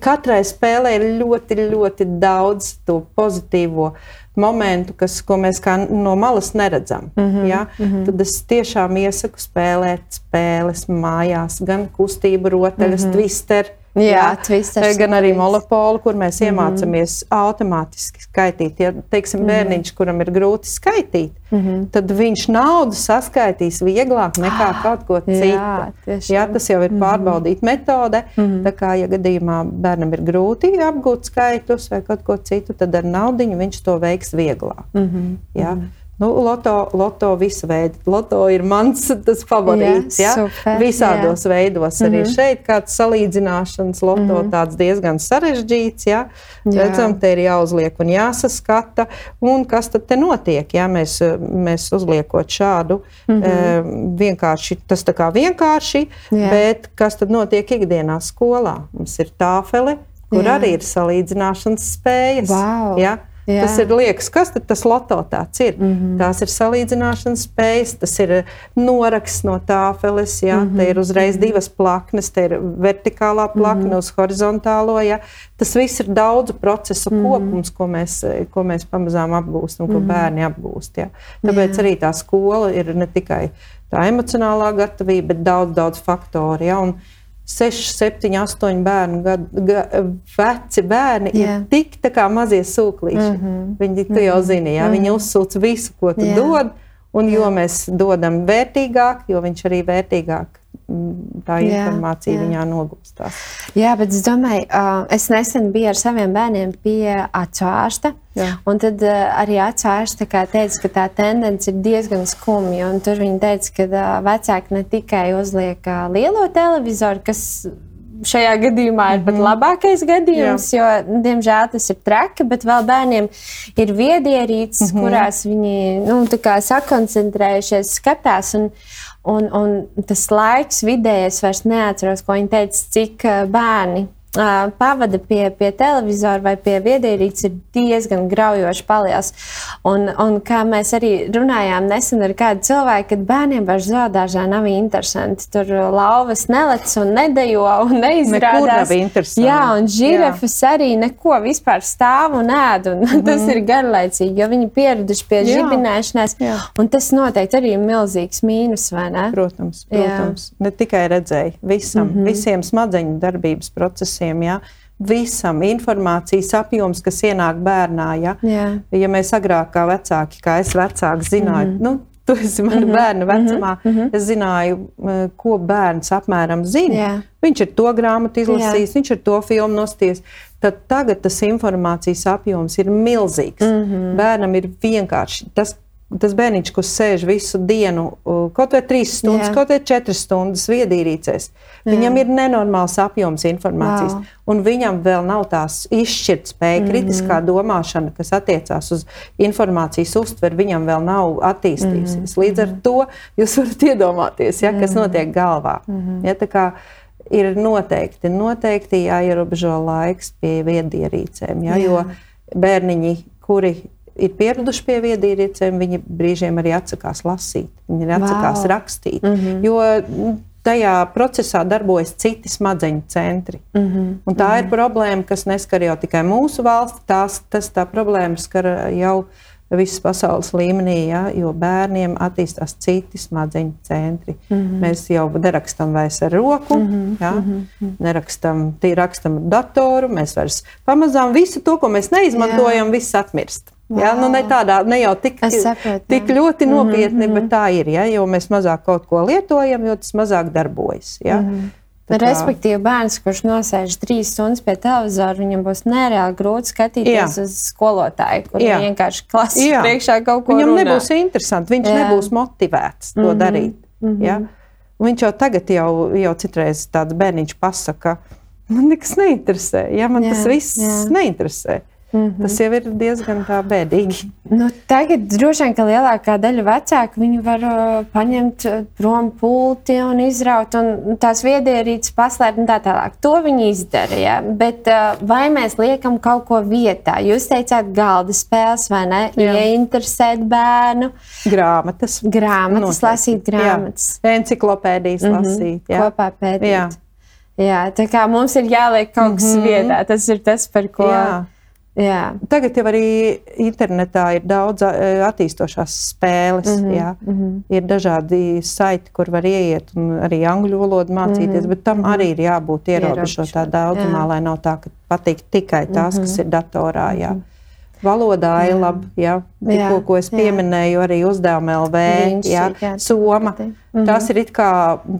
Katrai spēlē ir ļoti, ļoti daudz to pozitīvo momentu, kas, ko mēs no malas neredzam. Mm -hmm. ja? mm -hmm. Tad es tiešām iesaku spēlēt spēles mājās, gan kustību rotaļas, mm -hmm. twister Jā, tvisters, gan arī monopolu, kur mēs mm -hmm. iemācāmies automātiski skaitīt. Ja teiksim, mm -hmm. bērniņš, kuram ir grūti skaitīt, mm -hmm. tad viņš naudu saskaitīs vieglāk nekā ah, kaut ko citu. Jā, Jā, tas jau ir mhm. pārbaudīta mm -hmm. metode. Mm -hmm. Tā kā, ja gadījumā bērnam ir grūti apgūt skaitus vai kaut ko citu, tad ar naudu viņš to veiks vieglāk. Mm -hmm. Jā. Mm -hmm. Nu, loto, loto visu veidu. Loto ir mans favorīts. Jā, ja? super, Visādos jā. veidos. Arī mm -hmm. šeit kāds salīdzināšanas loto mm -hmm. tāds diezgan sarežģīts. Ja? Redzam, te ir jāuzliek un jāsaskata. Un kas tad te notiek? Ja? Mēs, mēs uzliekot šādu mm -hmm. vienkārši, tas tā kā vienkārši, jā. bet kas tad notiek ikdienā skolā? Mums ir tāfele, kur jā. arī ir salīdzināšanas spējas. Wow. Ja? Jā. Tas ir liekas, kas tas loto tāds ir. Mm -hmm. Tās ir salīdzināšanas spējas, tas ir noraksts no tāfeles, jā, mm -hmm. te ir uzreiz mhm. divas plaknes, te ir vertikālā plakne mm -hmm. uz horizontālo. Jā. Tas viss ir daudzu procesu mm -hmm. kopums, ko mēs, ko mēs pamazām apgūstam, ko mm -hmm. bērni apgūst. Jā. Tāpēc jā. arī tā skola ir ne tikai tā emocionālā gatavība, bet daudz, daudz faktoru. Jā. Un, 6, 7, 8 bērnu gadu, ga, veci bērni yeah. ir tik kā mazie sūklīši. Mm -hmm. Viņi tu jau zini, jā, mm -hmm. viņi mhm. uzsūc visu, ko tu yeah. dod. Un jo yeah. mēs dodam vērtīgāk, jo viņš arī vērtīgāk tā informācija jā, jā. viņā nogūstās. Jā, bet es domāju, es nesen biju ar saviem bērniem pie atsvārsta. Un tad arī atsvārsta teica, ka tā tendence ir diezgan skumja. Tur viņi teica, ka vecāki ne tikai uzliek lielo televizoru, kas šajā gadījumā ir pat mhm. labākais gadījums, Jā. jo, diemžēl, tas ir traki, bet vēl bērniem ir viedierīces, mm -hmm. kurās viņi nu, sakoncentrējušies, skatās. Un, Un, un tas laiks vidējais vairs neatceros, ko viņi teica, cik bērni pavada pie, pie televizora vai pie viedierīces ir diezgan graujoši paliels. Un, un kā mēs arī runājām nesen ar kādu cilvēku, kad bērniem vairs zoodārzā nav interesanti. Tur lauvas nelec un nedejo un neizrādās. Jā, un žirafas Jā. arī neko vispār stāv un ēd. Un mm. (laughs) Tas ir garlaicīgi, jo viņi pieraduši pie Jā. žibinēšanās. Jā. Un tas noteikti arī ir milzīgs mīnus, vai ne? Protams, protams. Jā. Ne tikai redzēju, visam, mm -hmm. visiem smadzeņu darbības procesiem procesiem. Ja? Visam informācijas apjoms, kas ienāk bērnā. Ja, Jā. ja mēs agrāk, kā vecāki, kā es vecāki, zināju, mm -hmm. nu, tu esi mana mm -hmm. bērna vecumā, mm -hmm. es zināju, ko bērns apmēram zina. Jā. Viņš ir to grāmatu izlasījis, Jā. viņš ir to filmu nosties. Tad tagad tas informācijas apjoms ir milzīgs. Mm -hmm. Bērnam ir vienkārši tas, tas bērniņš, kas sēž visu dienu, kaut vai trīs stundas, Jā. kaut vai četras stundas viedīrīcēs, viņam ir nenormāls apjoms informācijas. Wow. Un viņam vēl nav tās izšķirtspēja, mm -hmm. kritiskā domāšana, kas attiecās uz informācijas uztveri, viņam vēl nav attīstījusies. Mm -hmm. Līdz ar to jūs varat iedomāties, ja, kas notiek galvā. Mm -hmm. ja, ir noteikti, noteikti jāierobežo laiks pie viedierīcēm, ja, jo bērniņi, kuri ir pieraduši pie viedierīcēm, viņi brīžiem arī atsakās lasīt, viņi atsakās wow. rakstīt. Mm -hmm. Jo tajā procesā darbojas citi smadzeņu centri. Mm -hmm. Un tā mm -hmm. ir problēma, kas neskar jau tikai mūsu valsti, tās, tas tā problēma skar jau visas pasaules līmenī, ja, jo bērniem attīstās citi smadzeņu centri. Mm -hmm. Mēs jau nerakstam vairs ar roku, mm -hmm. ja, mm -hmm. nerakstam, rakstam ar datoru, mēs vairs pamazām visu to, ko mēs neizmantojam, viss atmirst. Wow. Ja, nu ne, tādā, ne jau tik, saprotu, tik ļoti nopietni, mm -hmm. bet tā ir. Ja, jo mēs mazāk kaut ko lietojam, jo tas mazāk darbojas. Ja. Mm -hmm. Kā... Respektīvi, bērns, kurš nosēž trīs stundas pie televizora, viņam būs nereāli grūti skatīties Jā. uz skolotāju, kurš vienkārši klasē priekšā kaut ko. Viņam runā. nebūs interesanti, viņš Jā. nebūs motivēts to mm -hmm. darīt. Mm -hmm. ja? Viņš jau tagad, jau, jau citreiz tāds bērniņš pasaka, man nekas neinteresē. Ja? Man jā, tas viss jā. neinteresē. Mm -hmm. Tas jau ir diezgan bēdīgi. Nu, tagad droši vien, ka lielākā daļa vecāku viņu var uh, paņemt uh, prom pulti un izraut, un tās viedierīces paslēpt un tā tālāk. To viņi izdara. Ja? Bet uh, vai mēs liekam kaut ko vietā? Jūs teicāt, galda spēles vai ne? Jā. Ieinteresēt bērnu. Grāmatas. Grāmatas, Noteikti. lasīt grāmatas. Jā. Enciklopēdijas mm -hmm. lasīt. Jā. Kopā pētīt. Jā. Jā, tā kā mums ir jāliek kaut kas mm -hmm. vietā. Tas ir tas, par ko. Jā. Jā. Tagad jau arī internetā ir daudz attīstošās spēles. Mm -hmm. jā. Mm -hmm. Ir dažādi saiti, kur var ieiet un arī angļu valodu mācīties, mm -hmm. bet tam mm -hmm. arī ir jābūt ierobežotā daudzumā, jā. lai nav tā, ka patīk tikai tās, mm -hmm. kas ir datorā. Jā. Mm -hmm. Valodā ir labi. Ja? Tikko, ko es pieminēju, jā. arī uzdevuma LV, Viņš, ja? jā, Soma. Mm -hmm. Tās ir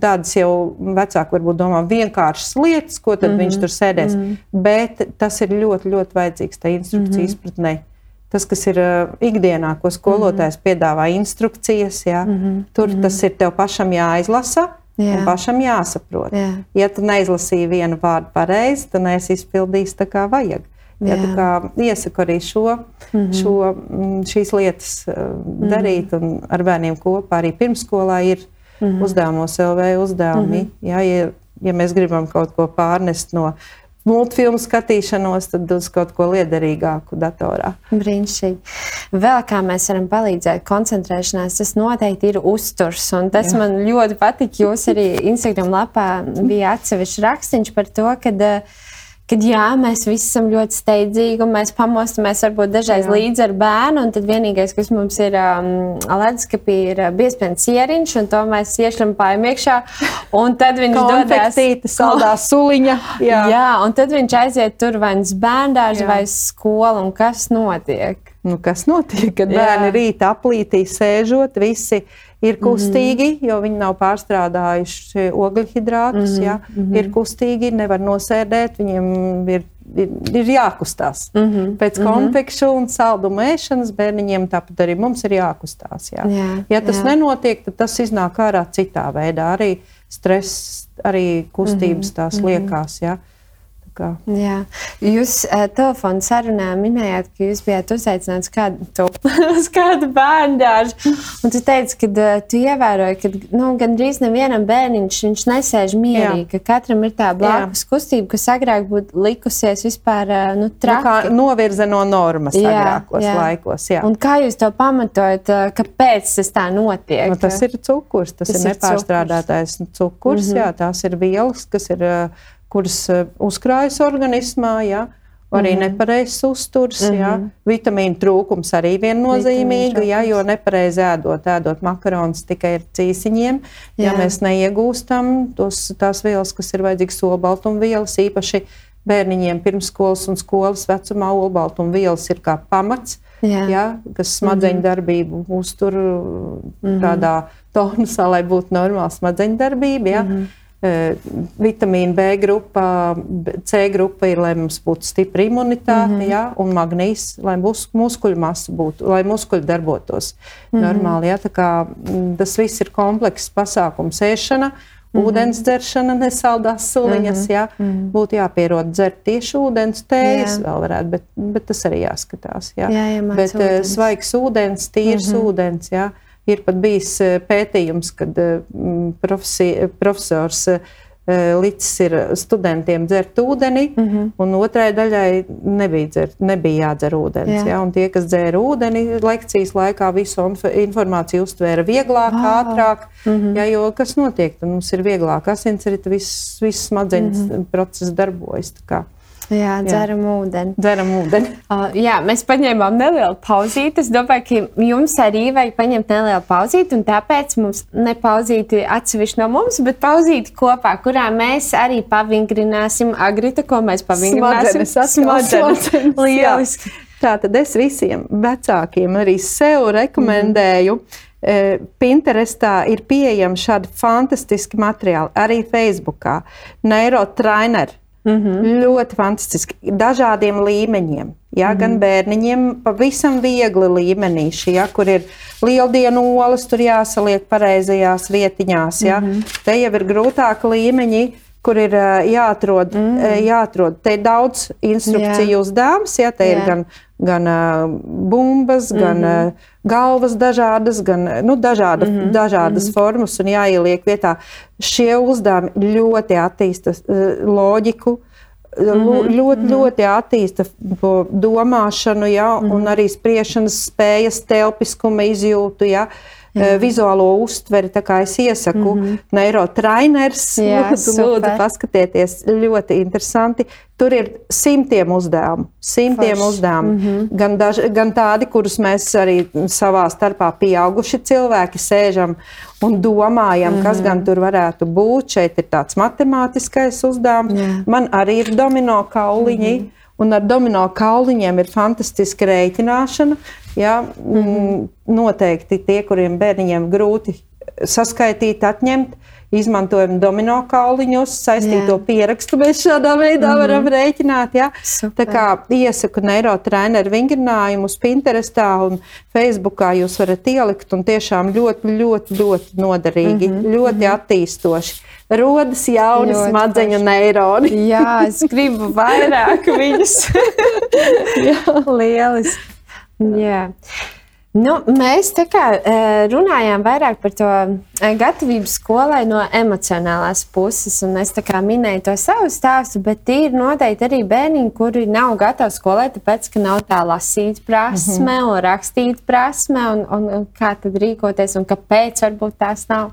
tādas jau vecāki, varbūt domā, vienkāršas lietas, ko tad mm -hmm. viņš tur sēdēs. Mm -hmm. Bet tas ir ļoti, ļoti vajadzīgs tā instrukcija mm -hmm. izpratnē. Tas, kas ir uh, ikdienā, ko skolotājs mm -hmm. piedāvā instrukcijas, ja? mm -hmm. tur mm -hmm. tas ir tev pašam jāizlasa. Jā. Un pašam jāsaprot. Jā. Ja tu neizlasīji vienu vārdu pareizi, tad neesi izpildījis tā kā vajag. Ja, iesaku arī šo, mm -hmm. šo, šīs lietas uh, darīt, mm -hmm. un ar bērniem kopā arī pirmsskolā ir mm -hmm. uzdevumos LV uzdevumi. Mm -hmm. ja, ja, ja mēs gribam kaut ko pārnest no multfilmu skatīšanos, tad uz kaut ko liederīgāku datorā. Brīnišķīgi. Vēl kā mēs varam palīdzēt koncentrēšanās, tas noteikti ir uzturs. Un tas Jā. man ļoti patīk. Jūs arī Instagram lapā bija atsevišķs rakstīns par to, ka uh, kad jā, mēs visi esam ļoti steidzīgi un mēs pamostamies varbūt dažreiz jā. līdzi ar bērnu. Tad vienīgais, kas mums ir um, leduskapī, ir uh, biezpēns ieriņš, un to mēs iešlampājam iekšā. Un tad viņš dodas saldā suliņa. Jā. (laughs) jā, un tad viņš aiziet tur vai uz bērndārzu vai uz skolu, un kas notiek? Nu, kas notiek, kad jā. bērni rīta aplītī sēžot, visi ir mhm. kustīgi, mm -hmm. jo viņi nav pārstrādājuši ogļhidrātus. Mm -hmm. ja, mhm. ir kustīgi, nevar nosēdēt, viņiem ir, ir, ir jākustās. Mm -hmm. Pēc -hmm. konfekšu un saldumu ēšanas bērniņiem tāpat arī mums ir jākustās. Jā. Jā, ja tas jā. nenotiek, tad tas iznāk ārā citā veidā. Arī stress, arī kustības mm -hmm. tās liekās. Jā. Kā. Jā. Jūs uh, telefona sarunā minējāt, ka jūs bijāt uzaicināts kādu, tu, (laughs) uz kādu bērnu dārzu. Tu teici, ka uh, tu ievēroji, ka nu, gandrīz nevienam bērniņš viņš nesēž mierīgi, Jā. ka katram ir tā blakus Jā. kustība, kas agrāk būtu likusies vispār uh, nu, traki. Nu, novirza no normas jā, agrākos jā. laikos. Jā. Un kā jūs to pamatojat, kāpēc tas tā notiek? Nu, tas ir cukurs, tas, tas ir nepārstrādātais cukurs. cukurs mm -hmm. jā, tās ir vielas, kas ir. Kuras eh, uzkrājas organismā. Ja? Arī mm -hmm. nepareizs uzturs, mm -hmm. ja? vitamīnu trūkums arī viennozīmīgi, ja? jo nepareizi ēdot, ēdot makaronus tikai ar cīsiņiem. Jā. Ja mēs neiegūstam tos, tās vielas, kas ir vajadzīgas olbaltumvielas, īpaši bērniņiem pirmsskolas un skolas vecumā, olbaltumvielas ir kā pamats. Jā. Ja, kas smadzeņu mm -hmm. darbību uztur mm -hmm. tādā tonusā, lai būtu normāla smadzeņu darbība. Ja. Mm -hmm. Eh, vitamīna B grupa, C grupa ir, lai mums būtu stipra imunitāte, mm -hmm. ja, un magnīs, lai mus, muskuļu masa būtu, lai muskuļi darbotos mm -hmm. normāli. Ja, kā, mm, tas viss ir komplekss pasākums, ēšana. Mm -hmm. Ūdens dzeršana, nesaldās suliņas. Mm -hmm. jā, mm -hmm. Būtu jāpierod dzert tieši ūdens, tējas jā. vēl varētu, bet, bet tas arī jāskatās. Jā, jā bet eh, ūdens. svaigs ūdens, tīrs mm -hmm. ūdens. Jā. Ir pat bijis eh, pētījums, kad eh, profesi, profesors eh, licis ir studentiem dzert ūdeni, mm -hmm. un otrai daļai nebija, dzert, nebija jādzer ūdens. Jā. Ja? Un tie, kas dzēra ūdeni, lekcijas laikā visu informāciju uztvēra vieglāk, wow. ātrāk. Mm -hmm. ja, jo kas notiek? Tad mums ir vieglāk asinsrita, viss, viss smadzeņu mm -hmm. process darbojas. Jā, dzeram jā. ūdeni. Dzeram ūdeni. (laughs) Uh, jā, mēs paņēmām nelielu pauzīti. Es domāju, ka jums arī vajag paņemt nelielu pauzīti, un tāpēc mums ne pauzīti atsevišķi no mums, bet pauzīti kopā, kurā mēs arī pavingrināsim agrita, ko mēs pavingrināsim. Smadzenes. Smadzenes. Lieliski. Tātad es visiem vecākiem arī sev rekomendēju. Mm. Pinterestā ir pieejami šādi fantastiski materiāli, arī Facebookā. Neurotraineri. Mm -hmm. Ļoti fantastiski. Dažādiem līmeņiem. Ja, mm -hmm. Gan bērniņiem, pavisam viegli līmenīši, ja, kur ir lieldienu olas, tur jāsaliek pareizajās vietiņās. Ja. Mm -hmm. Te jau ir grūtāki līmeņi, kur ir jāatrod, mm. jāatrod. Te ir daudz instrukciju yeah. uzdevums, ja te yeah. ir gan, gan uh, bumbas, mm -hmm. gan uh, galvas dažādas, gan nu, dažāda, mm -hmm. dažādas mm -hmm. formas un jāieliek vietā. Šie uzdevumi ļoti attīsta uh, loģiku. Mm -hmm. Ļoti, -hmm. ļoti attīsta domāšanu, ja, mm -hmm. un arī spriešanas spējas, telpiskuma izjūtu. Ja. Uh, Jā. vizuālo uztveri. Es iesaku, mm -hmm. neurotrainers, (laughs) lūdzu, paskatieties, ļoti interesanti. Tur ir simtiem uzdevumu, simtiem Forš. uzdevumu. Mm -hmm. gan, daž, gan tādi, kurus mēs arī savā starpā pieauguši cilvēki sēžam un domājam, mm -hmm. kas gan tur varētu būt. Šeit ir tāds matemātiskais uzdevums. Jā. Man arī ir domino kauliņi. Mm -hmm. Un ar domino kauliņiem ir fantastiska rēķināšana. Ja, mm -hmm. Noteikti tie, kuriem bērniņiem grūti saskaitīt, atņemt, izmantojam domino kauliņus, saistīto Jā. pierakstu. Mēs šādā veidā mm -hmm. varam rēķināt. Ja? Super. Tā kā iesaku neirotreneru vingrinājumus Pinterestā un Facebookā jūs varat ielikt un tiešām ļoti, ļoti, ļoti noderīgi, mm -hmm. ļoti mm -hmm. attīstoši. Rodas jauni ļoti smadzeņu paši. neironi. Jā, es gribu vairāk (laughs) viņus. Lieliski. Jā. Nu, mēs tā kā runājām vairāk par to gatavību skolai no emocionālās puses, un es minēju to savu stāstu, bet ir noteikti arī bērniņi, kuri nav gatavi skolai, tāpēc, ka nav tā lasīt prasme mm -hmm. un rakstīt prasme, un, un, un kā tad rīkoties, un kāpēc varbūt tās nav.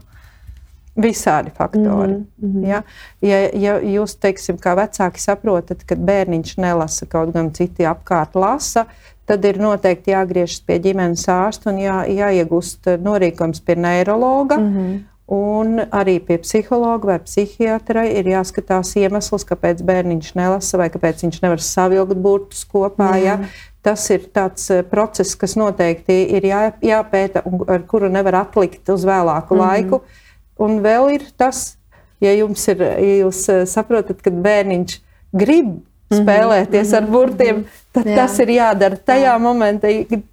Visādi faktori. Mm -hmm. ja? Ja, ja jūs, teiksim, kā vecāki saprotat, ka bērniņš nelasa, kaut gan citi apkārt lasa, tad ir noteikti jāgriežas pie ģimenes ārsta un jā, jāiegūst norīkojums pie neiroloģa. Mm -hmm. Un arī pie psihologa vai psihiatra ir jāskatās iemesls, kāpēc bērniņš nelasa vai kāpēc viņš nevar savilkt burtus kopā. Jā. Ja? Tas ir tāds eh, process, kas noteikti ir jā, jāpēta un ar kuru nevar atlikt uz vēlāku mm laiku. Un vēl ir tas, ja jums ir, ja jūs eh, saprotat, ka bērniņš grib. Spēlēties mm -hmm. ar burtiem, tad Jā. tas ir jādara tajā, momentā,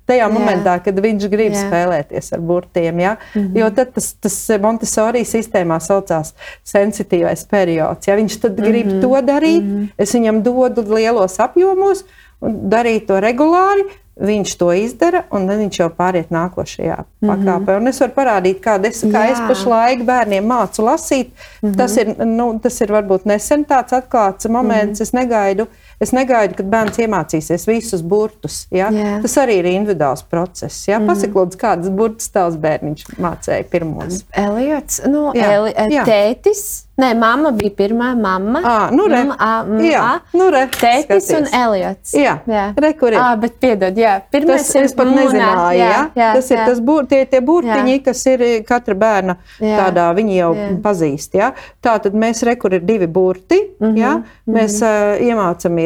tajā momentā, kad viņš grib Jā. spēlēties ar burtiem. Ja? Mm -hmm. Jo tad tas, tas Montesori sistēmā saucās sensitīvais periods. Ja viņš tad grib mm -hmm. to darīt, mm -hmm. es viņam dodu lielos apjomos un darīt to regulāri. Viņš to izdara, un tad viņš jau pāriet nākošajā mm -hmm. pakāpē. Un es varu parādīt, kāda es, kā Jā. es pašlaik bērniem mācu lasīt. Mm -hmm. tas, ir, nu, tas ir varbūt nesen tāds atklāts moments. Mm -hmm. Es negaidu, uh, Es negaidu, kad bērns iemācīsies visus burtus. Ja? Yeah. Tas arī ir individuāls process. Ja? Mm. Pasakot, kādas burtus tavs bērniņš mācīja pirmos? Eliots, nu, jā. Eli, jā. tētis. Nē, mamma bija pirmā mamma. À, nu re. Mamma, a, m, jā, a, nu re. Tētis Skaties. un Eliots. Jā, jā. re, kur ir. À, bet piedod, jā. Pirmais tas es pat nezināju, jā. jā, jā tas jā. ir tas būr, tie, tie burtiņi, jā. kas ir katra bērna jā. tādā, viņi jau jā. pazīst, jā. Tā tad mēs re, kur ir divi burti, mm -hmm. jā. Mēs mm -hmm. uh, iemācamies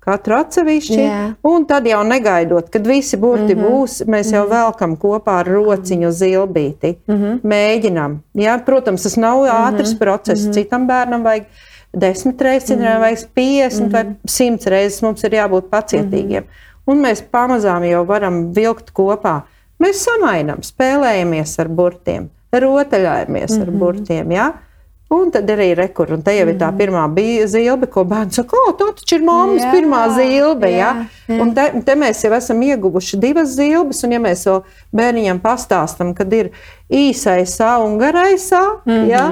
katru atsevišķi. Yeah. Un tad jau negaidot, kad visi burti mm -hmm. būs, mēs jau mm -hmm. velkam kopā ar rociņu zilbīti. Mm -hmm. Mēģinām. Ja? Protams, tas nav ātrs mm -hmm. process. Mm -hmm. Citam bērnam vajag desmit reizes, citam mm -hmm. vajag piecdesmit mm -hmm. vai simts reizes. Mums ir jābūt pacietīgiem. Mm -hmm. Un mēs pamazām jau varam vilkt kopā. Mēs samainām, spēlējamies ar burtiem, rotaļājamies mm -hmm. ar mhm. burtiem. Ja? Un tad arī rekur, un te jau ir tā mhm. pirmā zilbe, ko bērns saka, o, tā taču ir mammas jā, pirmā zilbe, jā. jā. Un te, te mēs jau esam ieguvuši divas zilbes, un ja mēs vēl bērniņam pastāstam, kad ir īsais A un garais A, mm -hmm. jā,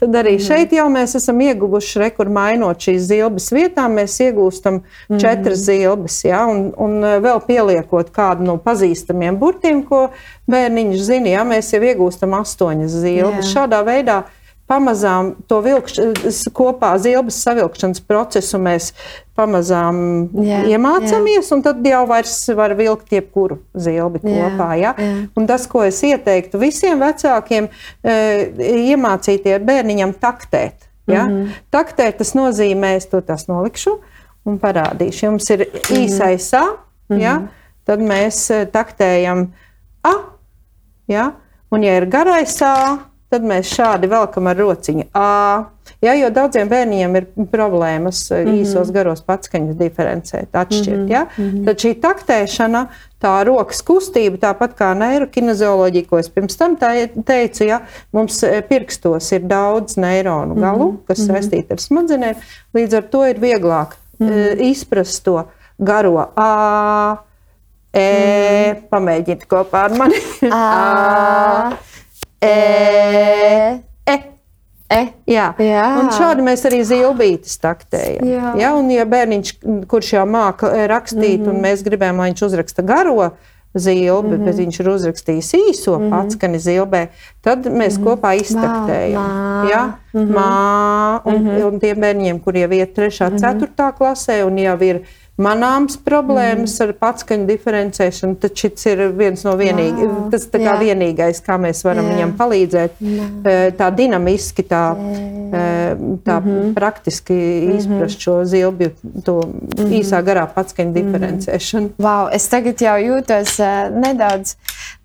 tad arī mm -hmm. šeit jau mēs esam ieguvuši rekur, mainot šīs zilbes vietām, mēs iegūstam mm -hmm. četras zilbes, jā, un, un vēl pieliekot kādu no pazīstamiem burtiem, ko bērniņš zina, jā, mēs jau iegūstam astoņas zilbes. Jā. Šādā veidā pamazām to vilkšanas kopā, zilbes savilkšanas procesu mēs pamazām jā, iemācāmies, jā. un tad jau vairs var vilkt jebkuru zilbi jā, kopā. Ja? Jā. Un tas, ko es ieteiktu visiem vecākiem, e, iemācīties bērniņam taktēt. Ja? Mm -hmm. Taktēt tas nozīmē, es to tās nolikšu un parādīšu. Jums ir īsais A, mm -hmm. ja, tad mēs taktējam A. Ja, un, ja ir garais A, tad mēs šādi velkam ar rociņu A. Ja, jo daudziem bērniem ir problēmas mm -hmm. īsos garos patskaņas diferencēt, atšķirt. Mm -hmm. ja? mm -hmm. Tad šī taktēšana, tā rokas kustība, tāpat kā neirokinezioloģija, ko es pirms tam teicu, ja mums pirkstos ir daudz neironu galu, mm -hmm. kas mhm. saistīti ar smadzenēm, līdz ar to ir vieglāk mm -hmm. izprast to garo A. E, mm. Pamēģiniet kopā ar mani. A, (laughs) E, E. Jā. Jā. Un šādi mēs arī zilbītes taktējam. Jā. Jā, un ja bērniņš, kurš jau māca rakstīt, mm -hmm. un mēs gribējām, lai viņš uzraksta garo zilbi, mm -hmm. bet viņš ir uzrakstījis īso mm -hmm. atskani zilbē, tad mēs mm -hmm. kopā iztaktējam. Mā, jā, mm -hmm. mā, un, mm -hmm. un tiem bērniem, kuriem ir 3. un 4. klasē un jau ir ielikumi, manāms problēmas mm. ar patskaņu diferencēšanu, tad šis ir viens no vienīgi, wow. tas Jā. vienīgais, kā mēs varam Jā. viņam palīdzēt. Jā. Tā dinamiski, tā, Jā. tā mm -hmm. praktiski mm -hmm. izprast šo zilbju, to mm -hmm. īsā garā patskaņu mhm. diferencēšanu. Wow, es tagad jau jūtos uh, nedaudz,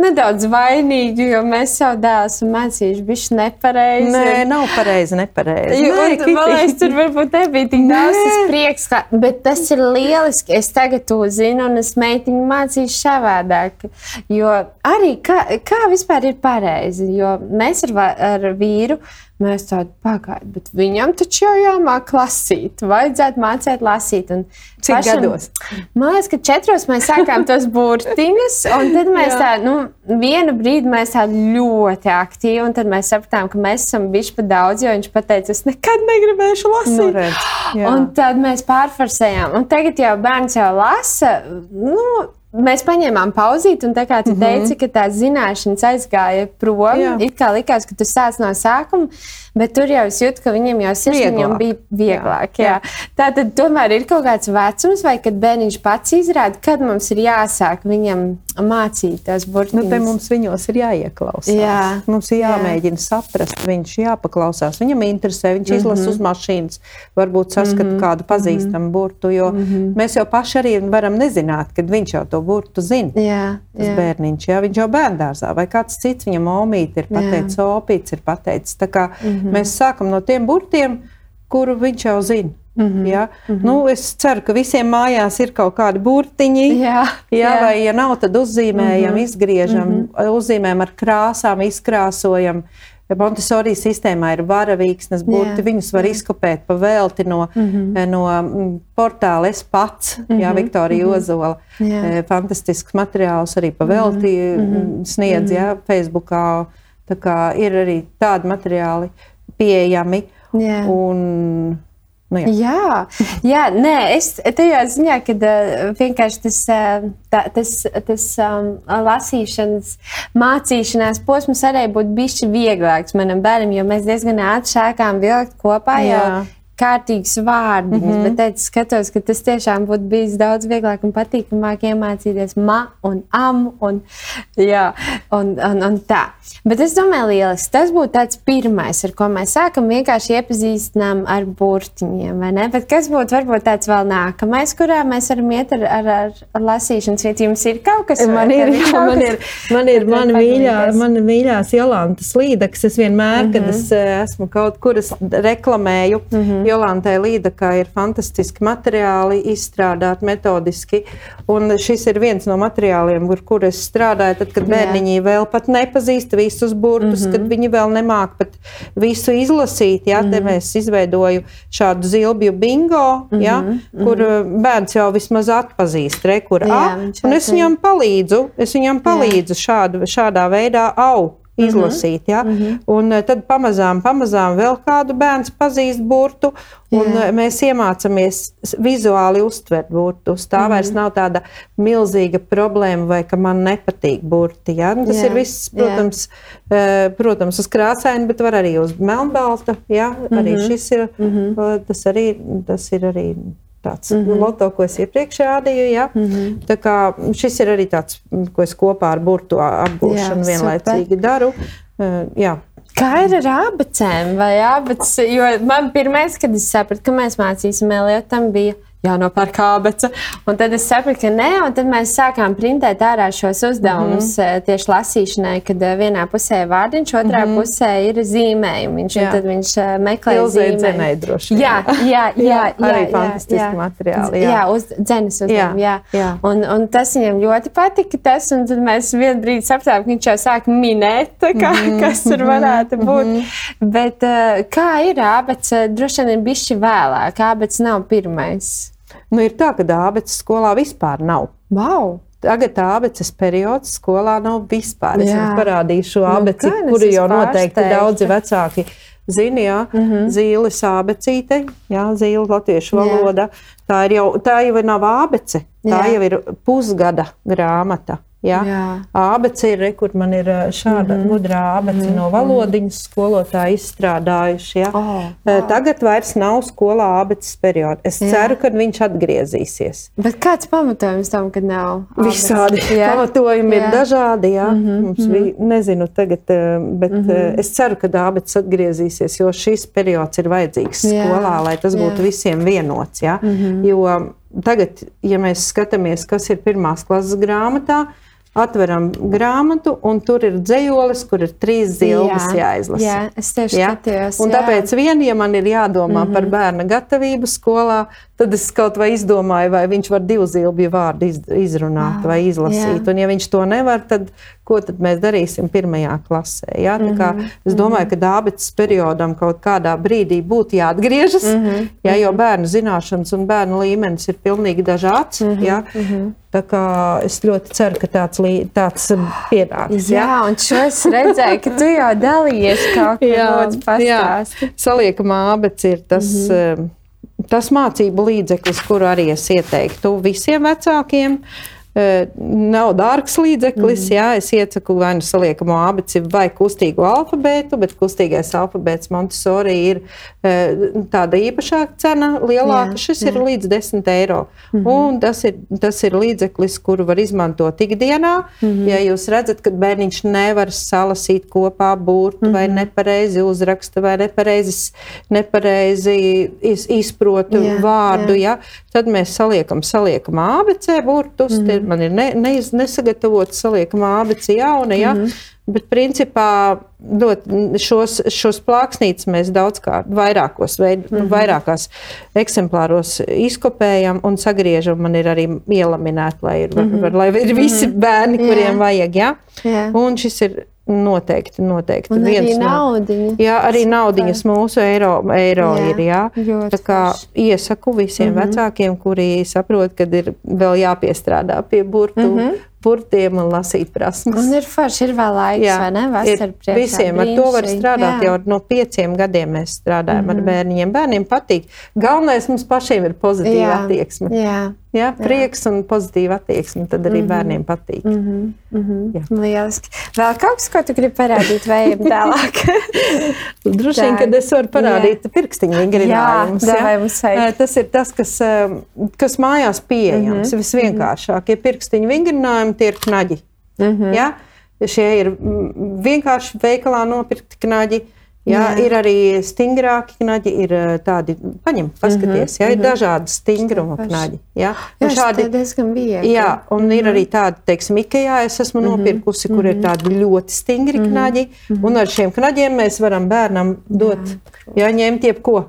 nedaudz vainīgi, jo mēs jau dēlu esam mācījuši bišķi nepareizi. Nē, nav pareizi, nepareizi. Nē, un, man liekas, tur varbūt nebija tik daudz prieks, ka, bet tas ir lieliski. Es tagad to zinu, un es meitiņu mācīšu savādāk. Jo arī kā, kā vispār ir pareizi, jo mēs ar, ar vīru. Mēs tādu pagaidu, bet viņam taču jau jāmāk lasīt. Vajadzētu mācīt lasīt. Un Cik pašam, gados? Man liekas, ka četros mēs sākām tos burtiņus, un tad mēs tā, nu, vienu brīdi mēs tā ļoti aktīvi, un tad mēs sapratām, ka mēs esam bijuši pa daudz, jo viņš pateica, es nekad negribēšu lasīt. Nu, redz, un tad mēs pārforsējām, un tagad jau bērns jau lasa, nu, Mēs paņēmām pauzīti, un tā kā tu mm -hmm. teici, ka tās zināšanas aizgāja prom, Jā. it kā likās, ka tu sāc no sākuma, bet tur jau es jūtu, ka viņam jau sirsniņam bija vieglāk. Jā. Jā. Tā tad tomēr ir kaut kāds vecums, vai kad bērniņš pats izrāda, kad mums ir jāsāk viņam mācīt tās burbuļus. Nu, te mums viņos ir jāieklausās. Jā. Mums ir jāmēģina jā. saprast, viņš jāpaklausās. Viņam interesē, viņš mm -hmm. izlasa uz mašīnas, varbūt saskat mm -hmm. kādu pazīstamu mm -hmm. burtu, jo mm -hmm. mēs jau paši arī varam nezināt, kad viņš jau to to burtu zina. Jā, tas jā. bērniņš, jā, viņš jau bērngārzā vai kāds cits viņam omīti ir pateicis, opīts ir pateicis. Tā kā mm -hmm. mēs sākam no tiem burtiem, kuru viņš jau zina. Mm -hmm. ja? mm -hmm. nu, es ceru, ka visiem mājās ir kaut kādi burtiņi. Jā, jā, jā. vai, ja nav, tad uzzīmējam, mm -hmm. izgriežam, mm -hmm. uzzīmējam ar krāsām, izkrāsojam. Montesori sistēmā ir varavīksnes burti, jā, viņus var jā. izkopēt pa velti no, mm -hmm. no portāla Es pats, mm -hmm. jā, Viktorija mm -hmm. Ozola. Jā. Eh, fantastisks materiāls arī pa velti mm -hmm. sniedz, mm -hmm. jā, Facebookā. Tā kā ir arī tādi materiāli pieejami. Jā. Un, Nu, jā. jā, jā nē, es tajā ziņā, ka uh, vienkārši tas, uh, tā, tas, tas um, lasīšanas, mācīšanās posms arī būtu bijis vieglāks manam bērnam, jo mēs diezgan ātri sākām vilkt kopā. Jā. Jau, kārtīgs vārdiņš, mm -hmm. bet es skatos, ka tas tiešām būtu bijis daudz vieglāk un patīkamāk iemācīties ma un am un, jā, un, un, un tā. Bet es domāju, lieliski. Tas būtu tāds pirmais, ar ko mēs sākam vienkārši iepazīstinām ar burtiņiem, vai ne? Bet kas būtu varbūt tāds vēl nākamais, kurā mēs varam iet ar, ar, ar, ar lasīšanas vietu? Jums ir kaut kas tāds? Man ir, jā, man ir, man ir mana mīļā, mana mīļās Jolantas līdaks. Es vienmēr, mm -hmm. kad mhm. es eh, esmu kaut kur reklamēju, mm -hmm Jolantai Līdakai ir fantastiski materiāli izstrādāti metodiski. Un šis ir viens no materiāliem, ar kur es strādāju, tad, kad bērniņi Jā. vēl pat nepazīst visus burtus, mm -hmm. kad viņi vēl nemāk pat visu izlasīt. Jā, mm -hmm. mēs izveidoju šādu zilbju bingo, jā, mm -hmm. kur uh, bērns jau vismaz atpazīst, re, kur Jā, A, un es viņam palīdzu, es viņam palīdzu šādu, šādā veidā au izlasīt. Ja? Mm -hmm. Un eh, tad pamazām, pamazām vēl kādu bērnu pazīst burtu, un Jā. Eh, mēs iemācāmies vizuāli uztvert burtus. Tā mm -hmm. vairs nav tāda milzīga problēma, vai ka man nepatīk burti. Ja? Nu, tas Jā. ir viss, protams, Jā. Eh, protams, uz krāsaini, bet var arī uz melnbalta. Ja? Mm -hmm. Arī mhm. šis ir, mm -hmm. tas arī, tas ir arī tāds mm -hmm. loto, ko es iepriekš rādīju. Ja? Mm -hmm. Šis ir arī tāds, ko es kopā ar burtu apgūšanu jā, vienlaicīgi super. daru. Uh, jā. Kā ir ar abecēm? Vai abec, jo man pirmais, kad es sapratu, ka mēs mācīsim Eliotam, bija jānopērk kābeca. Un tad es sapratu, ka nē, un tad mēs sākām printēt ārā šos uzdevumus mm -hmm. tieši lasīšanai, kad eh, vienā pusē ir vārdiņš, otrā mm -hmm. pusē ir zīmējumus. Un tad viņš eh, meklē zīmējumus. droši vien. Jā, jā, (laughs) jā, jā, arī jā, fantastiski jā. materiāli. Jā, jā uz dzenes uzdevumu. Jā, jā. jā. Un, un tas viņam ļoti patika. Tas, un tad mēs vienā brīdī sapratām, ka viņš jau sāk minēt, kā, mm -hmm. kas tur varētu būt. Mm -hmm. Bet kā ir ābets? Droši vien ir bišķi vēlāk. Ābets nav pirmais. Nu, ir tā, ka dābeces skolā vispār nav. Wow. Tagad abeces periods skolā nav vispār. Es jums parādīšu šo abeci, nu, kuru jau noteikti pārsteigta. daudzi vecāki zina. Jā, mm -hmm. zīles abecīte, jā, zīle latviešu valoda. Jā. Tā, ir jau, tā jau nav abece, tā jā. jau ir pusgada grāmata. Ja? Abece ir, re, kur man ir šāda mm -hmm. gudrā abece mm -hmm. no valodiņas skolotāja izstrādājuši. Ja? Oh, wow. Tagad vairs nav skolā abeces perioda. Es Jā. ceru, ka viņš atgriezīsies. Bet kāds pamatojums tam, ka nav? Visādi Jā. pamatojumi Jā. ir dažādi. Ja? Mm -hmm. Mums bija, nezinu tagad, bet mm -hmm. es ceru, ka abeces atgriezīsies, jo šis periods ir vajadzīgs Jā. skolā, lai tas Jā. būtu visiem vienots. Ja? Mm -hmm. Jo tagad, ja mēs skatāmies, kas ir pirmās klases grāmatā, atveram grāmatu, un tur ir dzējolis, kur ir trīs zilgas jā, jāizlasa. Jā, es tieši ja? skatījos. Un jā. tāpēc vien, ja man ir jādomā mm -hmm. par mhm. bērna gatavību skolā, tad es kaut vai izdomāju, vai viņš var divu zilbju vārdu iz, izrunāt oh, vai izlasīt. Jā. Un ja viņš to nevar, tad ko tad mēs darīsim pirmajā klasē? Ja? Mm -hmm. Es domāju, mhm. ka dābetes periodam kaut kādā brīdī būtu jāatgriežas, mm -hmm. ja, jo bērnu zināšanas un bērnu līmenis ir pilnīgi dažāds. Mm -hmm. ja? mm -hmm. Tā kā es ļoti ceru, ka tāds, tāds pienāks. Jā, jā, un šo es redzēju, ka tu jau dalījies kaut kādā pastāstā. Saliekamā abets ir tas. Mm -hmm. Tas mācību līdzeklis, kuru arī es ieteiktu visiem vecākiem, uh, Nav dārgs līdzeklis, mm. jā, es iesaku vai nu saliekamo abeci vai kustīgo alfabētu, bet kustīgais alfabēts Montesori ir tāda īpašāka cena, lielāka. Jā, šis jā. ir līdz 10 eiro. Mm -hmm. Un tas ir, tas ir līdzeklis, kuru var izmantot ikdienā. Mm -hmm. Ja jūs redzat, ka bērniņš nevar salasīt kopā burtu mm -hmm. vai nepareizi uzraksta vai nepareizi, nepareizi iz, izprotu jā, vārdu, jā. Ja, tad mēs saliekam, saliekam ABC burtus. Mm -hmm man ir ne, ne, nesagatavota saliekama abece jauna. Ja? Mm -hmm. Bet, principā, dot, šos, šos plāksnītes mēs daudzkārt, vairākos veidos, mm -hmm. vairākās eksemplāros izkopējam un sagriežam. Man ir arī ielaminēta, lai ir, mm -hmm. var, lai ir visi mm -hmm. bērni, kuriem yeah. vajag. Ja? Yeah. Un šis ir Noteikti, noteikti. Un arī naudiņa. Jā, arī naudiņas mūsu eiro, eiro jā, ir. Jā. Tā kā iesaku visiem mm -hmm. vecākiem, kuri saprot, ka ir vēl jāpiestrādā pie burtu, mm -hmm burtiem un lasīt prasmes. Un ir forši, ir vēl laiks, jā, vai ne? Vasar priekšā, visiem brīnšķi. ar to var strādāt. Jā. Jau no pieciem gadiem mēs strādājam mm -hmm. ar mhm. bērniem. Bērniem patīk. Galvenais mums pašiem ir pozitīva jā, attieksme. Jā. Jā, prieks jā. un pozitīva attieksme. Tad arī mm -hmm. bērniem patīk. Mm -hmm. Mm -hmm. Lieliski. Vēl kaut kas, ko tu gribi parādīt, vai tālāk? (laughs) Droši vien, kad es varu parādīt jā. pirkstiņu vingrinājumus. Jā, jā. Tas ir tas, kas, kas mājās pieejams. Mm -hmm. Visvienkāršākie pirkstiņu vingrinājumi tie ir knaģi. Mm -hmm. ja? Šie ir vienkārši veikalā nopirkti knaģi. Jā, jā. Ir arī stingrāki knaģi, ir tādi, paņem, paskaties, jā, ir dažādi stingruma knaģi. Jā, jā šādi diezgan viegli. Jā, un mm -hmm. ir arī tādi, teiksim, Ikejā es esmu mm -hmm. nopirkusi, kur mm -hmm. ir tādi ļoti stingri knaģi, mm -hmm. un ar šiem knaģiem mēs varam bērnam dot, jā, jā ņemt jebko.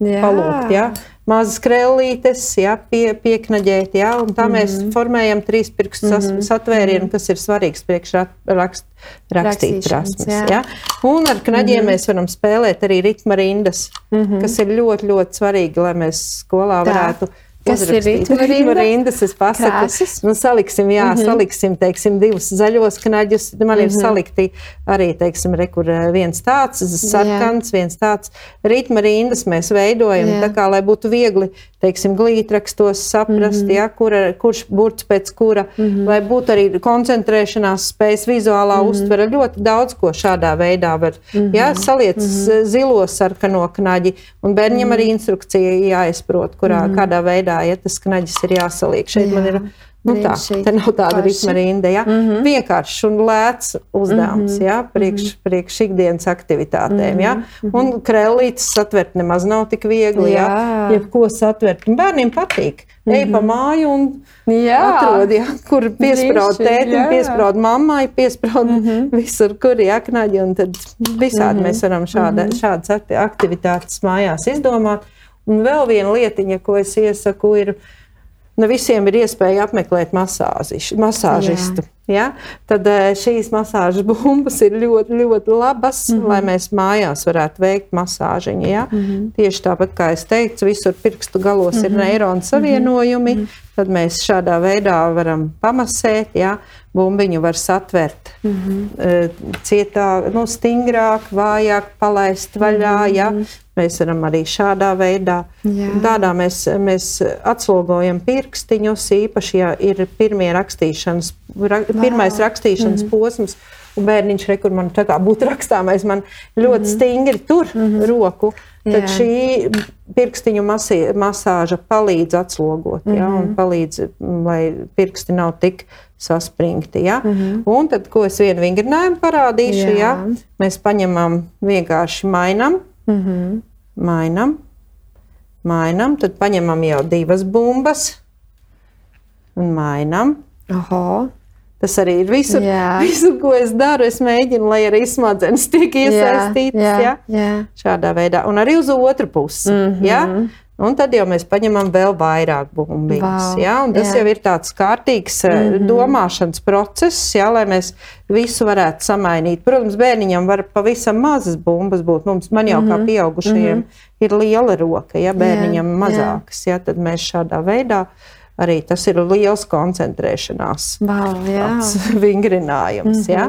Jā. Palūkt, jā mazas krellītes, ja, pie, pieknaģēt. Ja, tā mm -hmm. mēs mhm. formējam trīs pirkstu mm -hmm. satvērienu, kas ir svarīgs priekš rakst, prasmes. Ja. Ja. Un ar knaģiem mm -hmm. mēs varam spēlēt arī ritma rindas, mm -hmm. kas ir ļoti, ļoti svarīgi, lai mēs skolā varētu. Kas ir rītma rindas? Es pasaku, nu, saliksim, jā, mm -hmm. saliksim, teiksim, divus zaļos knaģus. Man mm -hmm. ir mhm. salikti arī, teiksim, rekur viens tāds, sarkans, jā. viens tāds. Rītma rindas mēs veidojam jā. tā kā, lai būtu viegli, teiksim, glītrakstos saprast, mm -hmm. ja, kur, kurš burts pēc kura, mm -hmm. lai būtu arī koncentrēšanās spējas, vizuālā mm -hmm. uztvere. Ļoti daudz ko šādā veidā var, mm -hmm. ja, saliec mm -hmm. zilo sarkano knaģi, un bērņiem mm -hmm. arī instrukcija jāizprot, kurā, mm -hmm. kādā veidā veidā, ja tas knaģis ir jāsaliek. Šeit Jā. man ir Nu tā, tā nav tāda ritma rinda. Ja? Mm -hmm. Vienkāršs un lēts uzdevums, mm -hmm. ja? priekš, mhm. priekš ikdienas aktivitātēm. Mm -hmm. ja? Mhm. Un krēlītes satvert nemaz nav tik viegli. Jā. Ja? Jebko satvert. Bērniem patīk. Mm -hmm. Ej pa māju un jā. atrod, ja? kur piesprāst tētim, piesprāst mammai, piesprāst mm -hmm. visur, kur ir aknaģi. Un tad visādi mm -hmm. mēs varam šāda, mm -hmm. šādas aktivitātes mājās izdomāt. Un vēl viena lietiņa, ko es iesaku, ir ne visiem ir iespēja apmeklēt masāžistu. Ja? Tad eh, šīs masāžas bumbas ir ļoti, ļoti labas, mm -hmm. lai mēs mājās varētu veikt masāžiņu. Ja? Mm -hmm. Tieši tāpat kā es teicu, visur pirkstu galos mm -hmm. ir mhm. neironu savienojumi. Mm -hmm. Tad mēs šādā veidā varam pamasēt. Ja? Bumbiņu var satvert mm -hmm. cietāk, nu, stingrāk, vājāk, palaist vaļā. Mm -hmm. ja? Mēs varam arī šādā veidā. Tādā mēs, mēs atslogojam pirkstiņus, īpaši, ja ir pirmie rakstīšanas, ra, pirmais rakstīšanas mm -hmm. posms. Un bērniņš re, kur man tā kā būtu rakstāmais, man ļoti mm -hmm. stingri tur mm -hmm. roku. Tad Jā. šī pirkstiņu masī, masāža palīdz atslogot, mm -hmm. ja, un mhm. palīdz, lai pirksti nav tik saspringti. Ja? Mm -hmm. Un tad, ko es vienu vingrinājumu parādīšu, Jā. ja? mēs paņemam vienkārši mainam. Mm -hmm mainām, mainām, tad paņemam jau divas bumbas un mainām. Oho. Tas arī ir visur, (laughs) visur, ko es daru. Es mēģinu, lai arī smadzenes tiek iesaistītas. Jā, jā, jā. Šādā veidā. Un arī uz otru pusi. Mm -hmm. ja? Un tad jau mēs paņemam vēl vairāk bumbiņas. Wow, ja? Tas jā. jau ir tāds kārtīgs mm -hmm. domāšanas process, ja? lai mēs visu varētu samainīt. Protams, bērniņam var pavisam mazas bumbas būt. Mums, man jau mm -hmm. kā mhm. pieaugušajiem mm -hmm. ir liela roka, ja bērniņam jā, mazākas. Jā. Ja? Tad mēs šādā veidā arī tas ir liels koncentrēšanās wow, vingrinājums. Mm -hmm. ja?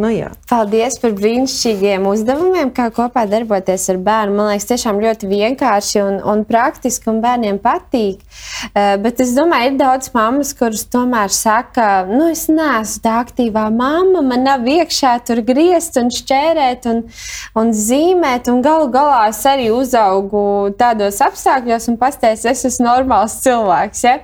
Nu, jā. Paldies par brīnišķīgiem uzdevumiem, kā kopā darboties ar bērnu. Man liekas, tiešām ļoti vienkārši un, un praktiski, un bērniem patīk. Uh, bet es domāju, ir daudz mammas, kuras tomēr saka, nu, es neesmu tā aktīvā mamma, man nav iekšā tur griezt un šķērēt un, un zīmēt. Un galu galā es arī uzaugu tādos apstākļos un pastāstīju, es esmu normāls cilvēks. Ja?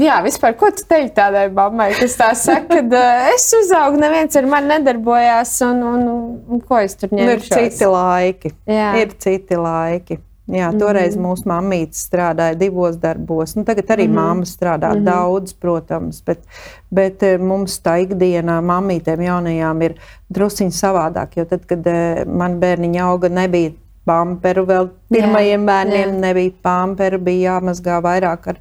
Jā, vispār, ko tu teiksi tādai mammai, kas tā saka, ka uh, es uzaugu, neviens ar mani nedarbojās, un, un, un ko es tur ņēmu? Nu, ir citi laiki. Jā. Ir citi laiki. Jā, toreiz mm -hmm. mūsu mamīte strādāja divos darbos. Nu, tagad arī mm -hmm. mamma strādā mm -hmm. daudz, protams, bet, bet mums tā ikdienā mamītēm jaunajām ir drusciņi savādāk. Jo tad, kad man bērniņa auga, nebija pamperu vēl pirmajiem jā, bērniem, jā. nebija pamperu, bija jāmazgā vairāk ar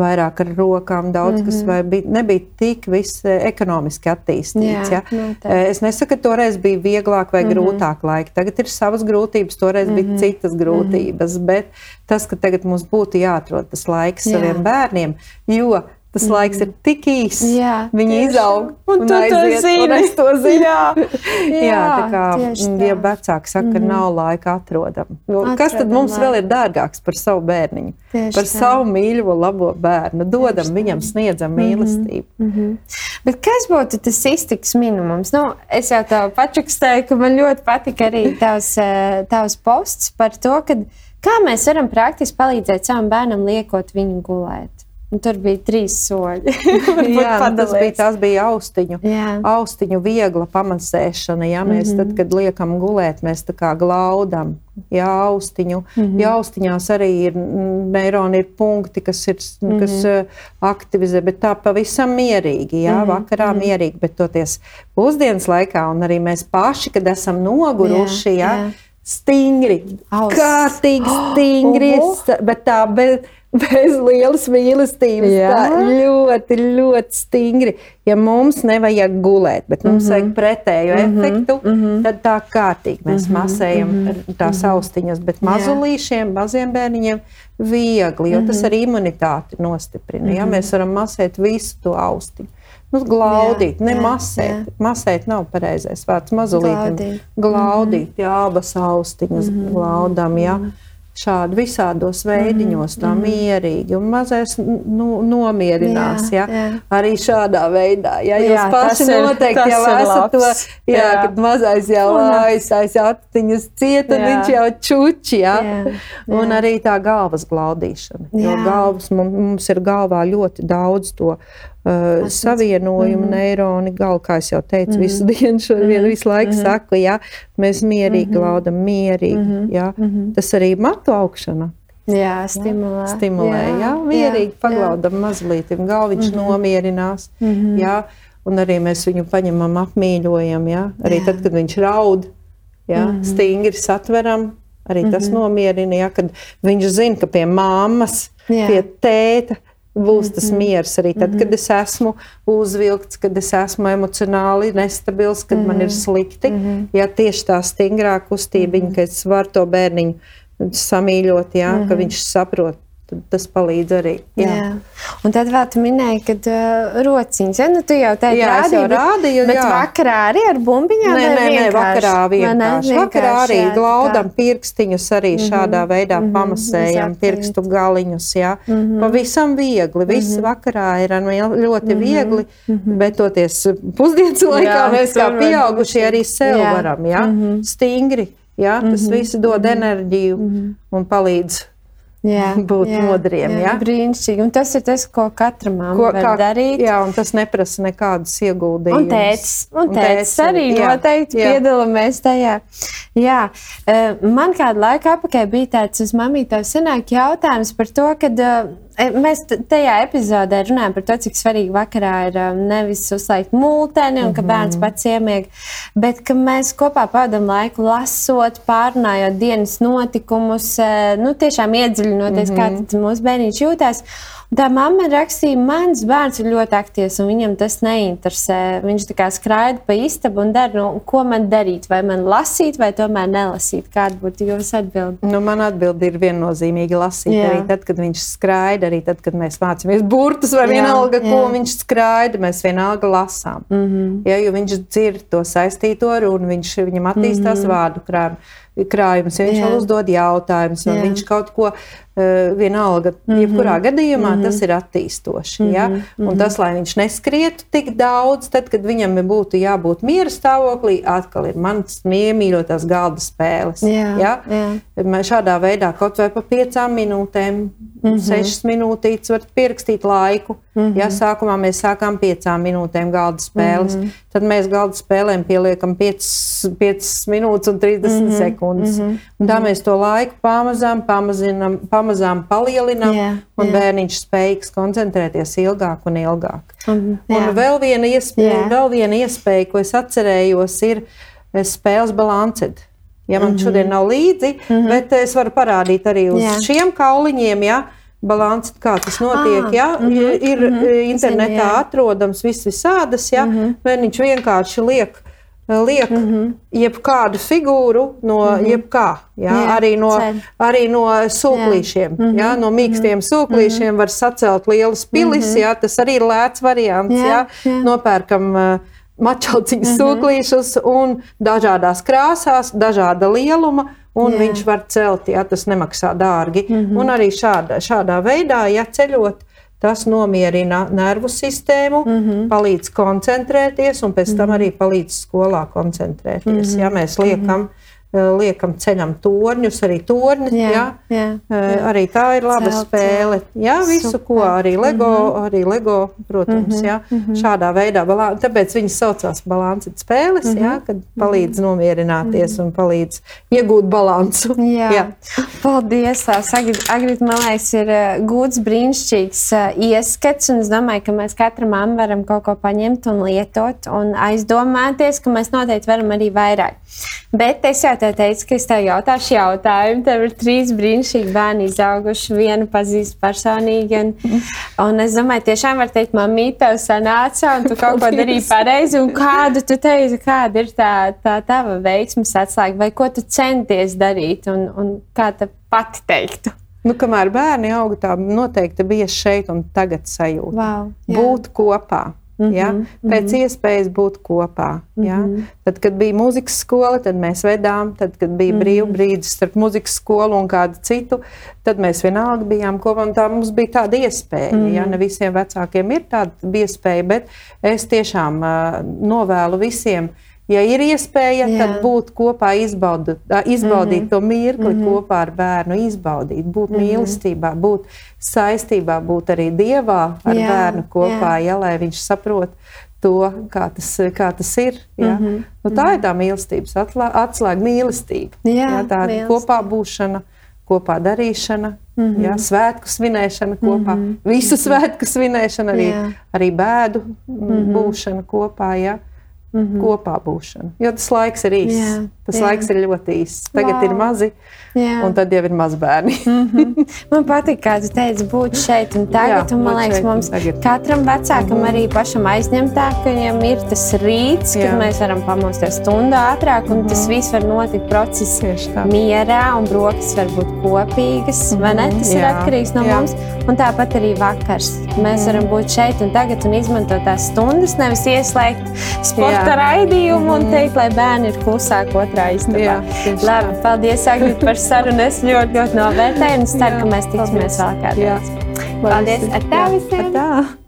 vairāk ar rokām, daudz mm -hmm. kas mhm. bija, nebija tik eh, ekonomiski attīstīts. Jā, ja? Noteikti. Es nesaku, ka toreiz bija vieglāk vai mm -hmm. grūtāk laiki. Tagad ir savas grūtības, toreiz mm -hmm. bija mhm. citas mhm. grūtības. Mm -hmm. Bet tas, ka tagad mums būtu jāatrod tas laiks Jā. saviem bērniem, jo Tas mm. laiks ir tik īss. Viņi izaug un, un tu aiziet, to zini. Un to zinu. jā, (laughs) jā, jā, tā kā tā. ja vecāki saka, ka mm. nav laika atrodam. Nu, atrodam kas tad mums laika. vēl ir dārgāks par savu bērniņu? Tieši par tā. savu mīļo, labo bērnu. Dodam Tieši viņam, sniedzam mm -hmm. mīlestību. Mm -hmm. Bet kas būtu tas iztiks minimums? Nu, es jau tev pačukstēju, ka man ļoti patika arī tavs, (laughs) eh, tavs posts par to, ka, kā mēs varam praktiski palīdzēt savam bērnam liekot viņu gulēt. Un tur bija trīs soļi. (laughs) jā, nu, tas bija, tas bija austiņu, jā. austiņu viegla pamasēšana. Ja mēs mm -hmm. tad, kad liekam gulēt, mēs tā kā glaudam. Jā, austiņu. Mm -hmm. jā, austiņās arī ir neironi, ir punkti, kas, ir, mm -hmm. kas uh, aktivizē, bet tā pavisam mierīgi. Jā, mm -hmm. vakarā mm -hmm. mierīgi, bet toties pusdienas laikā un arī mēs paši, kad esam noguruši, jā, jā, jā. Stingri, Aus. kārtīgi (gasps) stingri, oh, oh. bet tā, bet (laughs) bez lielas mīlestības. Jā. Tā ļoti, ļoti stingri. Ja mums nevajag gulēt, bet mums mm -hmm. vajag pretēju mm -hmm. efektu, mm -hmm. tad tā kārtīgi mēs mm -hmm. masējam mm -hmm. tās mhm. austiņas. Bet mazulīšiem, maziem bērniņiem viegli, jo mm -hmm. tas mhm. arī imunitāti nostiprina. Mm -hmm. ja? Mhm. Mēs varam masēt visu to austiņu. Nu, glaudīt, jā, ne jā, masēt. Jā. Masēt nav pareizais vārds. Mazulītam glaudīt, glaudīt mm jā, abas austiņas mm -hmm. glaudām. Jā. -hmm. šādi visādos veidiņos, tā mm mierīgi. Un mazais nu, nomierinās. Jā, ja? jā. Arī šādā veidā. Ja jūs jā, paši ir, noteikti jau esat to, jā, jā. kad mazais jau aizsājas attiņas ciet, un jā. viņš jau čuči. Jā? Jā, jā. Un arī tā galvas glaudīšana. Jā. Jo galvas, mums ir galvā ļoti daudz to uh, savienojumu, mm -hmm. neironi, galva, kā jau teicu, mm -hmm. visu dienu, šo, mm -hmm. visu laiku mm -hmm. saku, ja mēs mierīgi mm -hmm. glaudam, mierīgi. Mm -hmm. ja? mm -hmm. Tas arī matu augšana. Jā, stimulē. Jā, stimulē jā, jā mierīgi jā, paglaudam jā. mazliet, galviņš mm -hmm. nomierinās. Mm -hmm. jā, un arī mēs viņu paņemam, apmīļojam. Jā? Arī jā. tad, kad viņš raud, jā, mm -hmm. stingri satveram, arī mm -hmm. tas mhm. nomierina. Jā, kad viņš zina, ka pie mammas, jā. pie tēta būs tas mhm. miers arī tad, kad mhm. es esmu uzvilkts, kad es esmu emocionāli nestabils, kad man ir slikti. Ja tieši tā stingrā kustība, ka es varu to bērniņu samīļot, ja, ka viņš saprot tas palīdz arī. Jā. Jā. Un tad vēl tu minēji, ka uh, rociņas, ja nu tu jau tādā rādīji, bet, rādīju, bet jā. vakarā arī ar bumbiņām? Nē, nē, nē, vakarā vienkārši. Ne, vienkārši vakarā arī jā, glaudam kā. pirkstiņus arī mm -hmm. šādā veidā mm -hmm. pamasējam Exactly. pirkstu galiņus, jā. Mm -hmm. Pavisam viegli, viss mm -hmm. vakarā ir ļoti mm -hmm. viegli, mm -hmm. bet toties pusdienas laikā jā, (laughs) mēs kā pieaugušie arī sev jā. varam, jā, mm -hmm. stingri. Jā, tas mm -hmm. viss dod enerģiju mm -hmm. un palīdz jā, (laughs) būt jā, modriem. Jā, jā. Brīnišķīgi. Un tas ir tas, ko katra mamma var kā, darīt. Jā, un tas neprasa nekādus ieguldījumus. Un tētis, un tētis arī jā, noteikti jā. piedalāmies tajā. Jā, eh, man kādu laiku apakaļ bija tāds uz mamītā senāk jautājums par to, kad uh, E, mēs tajā epizodē runājam par to, cik svarīgi vakarā ir um, nevis uzslēgt mūteni un ka mhm. bērns pats iemieg, bet ka mēs kopā pavadām laiku lasot, pārunājot dienas notikumus, e, nu, tiešām iedziļinoties, mm -hmm. kā mūsu bērniņš jūtas. Tā mamma rakstīja, mans bērns ir ļoti aktīvs, un viņam tas neinteresē. Viņš tā kā skraida pa istabu un dara, nu, ko man darīt. Vai man lasīt, vai tomēr nelasīt? Kāda būtu jūsu atbilde? Nu, man atbilde ir viennozīmīgi lasīt. Jā. Arī tad, kad viņš skraida, arī tad, kad mēs mācāmies burtus, vai jā, vienalga, jā. ko viņš skraida, mēs vienalga lasām. Mm -hmm. ja, jo viņš dzird to saistīto runu, viņš, viņam attīstās mm -hmm. vārdu krājumi krājums, ja viņš Jā. vēl uzdod jautājumus, un viņš kaut ko uh, vienalga, mm -hmm. jebkurā gadījumā mm -hmm. tas ir attīstoši. Mm -hmm. ja? Un mhm. tas, lai viņš neskrietu tik daudz, tad, kad viņam būtu jābūt miera stāvoklī, atkal ir mans mīļotās galda spēles. Jā. Ja? Jā. Šādā veidā kaut vai pa piecām minūtēm, mm -hmm. sešas minūtītes var pierakstīt laiku. Mm -hmm. Ja sākumā mēs sākām piecām minūtēm galda spēles, mm -hmm. tad mēs galda spēlēm pieliekam 5, 5 minūtes un 30 mm -hmm. sekundes. Mm -hmm. Un tā mēs to laiku pamazām, pamazinam, pamazām palielinām, yeah, un yeah. bērniņš spējīgs koncentrēties ilgāk un ilgāk. Mm, yeah. un vēl viena, iespēja, yeah. vēl viena iespēja, ko es atcerējos, ir eh, spēles balansēt. Ja man mm -hmm. šodien nav līdzi, mm -hmm. bet es varu parādīt arī uz yeah. šiem kauliņiem. Ja, balanss, kā tas notiek. Ah, ja? mm -hmm, ir mm -hmm, internetā jā. atrodams viss visādas, ja? mm -hmm. viņš vienkārši liek. Liek mm -hmm. jebkādu figūru no mm -hmm. jebkā, ja? jā, arī, no, ceļ. arī no sūklīšiem. Mm -hmm. ja? No mīkstiem mm -hmm. sūklīšiem -hmm. var sacelt lielas pilis, mm -hmm. ja? tas arī ir lēts variants. Jā, ja? jā. Nopērkam uh, mačauciņas mm -hmm. sūklīšus un dažādās krāsās, dažāda lieluma un jā. viņš var celt, ja tas nemaksā dārgi. Mm -hmm. Un arī šādā, šādā veidā, ja ceļot, tas nomierina nervu sistēmu, mm -hmm. palīdz koncentrēties, un pēc tam mhm. arī palīdz skolā koncentrēties. Mm -hmm. Ja mēs liekam mm -hmm liekam ceļam torņus, arī torņus. Jā, jā, jā, eh, jā. Arī tā ir laba Celt, spēle. Jā, visu, Super. ko arī LEGO, mm -hmm. arī LEGO protams, mm -hmm. jā, mm -hmm. šādā veidā. Balā, tāpēc viņas saucās balansīt spēles, mm -hmm. jā, kad palīdz mhm. nomierināties mm -hmm. un palīdz iegūt balansu. Jā. jā. Paldies! Agrit, man liekas, ir eh, gūts brīnišķīgs ieskats, un es domāju, ka mēs katra mamma varam kaut ko paņemt un lietot un aizdomāties, ka mēs noteikti varam arī vairāk. Bet es jau te teicu, ka es tev jautāšu jautājumu. Tev ir trīs brīnišķīgi bērni izauguši, vienu pazīstu personīgi. Un, un es domāju, tiešām var teikt, mamīte, tev sanāca, un tu kaut ko darīji pareizi. Un kādu tu teici, kāda ir tā, tā tava veiksmes atslēga, vai ko tu centies darīt, un, un kā tu pati teiktu? Nu, kamēr bērni auga, tā noteikti bija šeit un tagad sajūta. Wow, jā. Būt kopā Mm -hmm, ja? Pēc mm -hmm. iespējas būt kopā. Ja? Mm -hmm. Tad, kad bija muzikas skola, tad mēs vedām, tad, kad bija mm -hmm. brīvbrīdis starp muzikas skolu un kādu citu, tad mēs vienalga bijām kopā. Tā mums bija tāda iespēja. Mm -hmm. ja? Ne visiem vecākiem ir tāda iespēja, bet es tiešām uh, novēlu visiem. Ja ir iespēja, Jā. tad būt kopā, izbaudu, izbaudīt mm -hmm. to mirkli mm -hmm. kopā ar bērnu, izbaudīt, būt mm -hmm. mīlestībā, būt saistībā, būt arī dievā ar Jā. bērnu kopā, Jā. Ja, lai viņš saprot to, kā tas, kā tas ir. Ja? Mm -hmm. nu, tā ir tā mīlestības atslēga, mīlestība. Jā, ja? tā ir kopā būšana, kopā darīšana. Mm -hmm. ja, svētku svinēšana kopā, mm -hmm. visu svētku svinēšana, arī, Jā. arī bēdu mm -hmm. būšana kopā. Ja. Mm -hmm. kopā būšana. Jo tas laiks ir īss. Jā, tas jā. laiks ir ļoti īss. Tagad wow. ir mazi, jā. un tad jau ir mazbērni. mm -hmm. Man patīk, kā tu teici, būt šeit un tagad. Jā, un, man liekas, mums tagad. katram vecākam mm -hmm. arī pašam aizņemtāk, ka viņam ir tas rīts, jā. kad mēs varam pamosties stundu ātrāk, un mm -hmm. tas viss var notikt procesā mierā, un brokas var būt kopīgas. Mm -hmm. Tas jā. ir atkarīgs no jā. mums. Un tāpat arī vakars. Mēs mm -hmm. varam būt šeit un tagad un izmantot tās stundas, nevis ieslēgt sporta sākta raidījumu un teikt, lai bērni ir klusāk otrā istabā. Jā, Labi, paldies, Agri, par sarunu. Es ļoti, ļoti novērtēju un ceru, ka mēs tiksimies vēl kādreiz. Paldies! Visiem! Ar tā.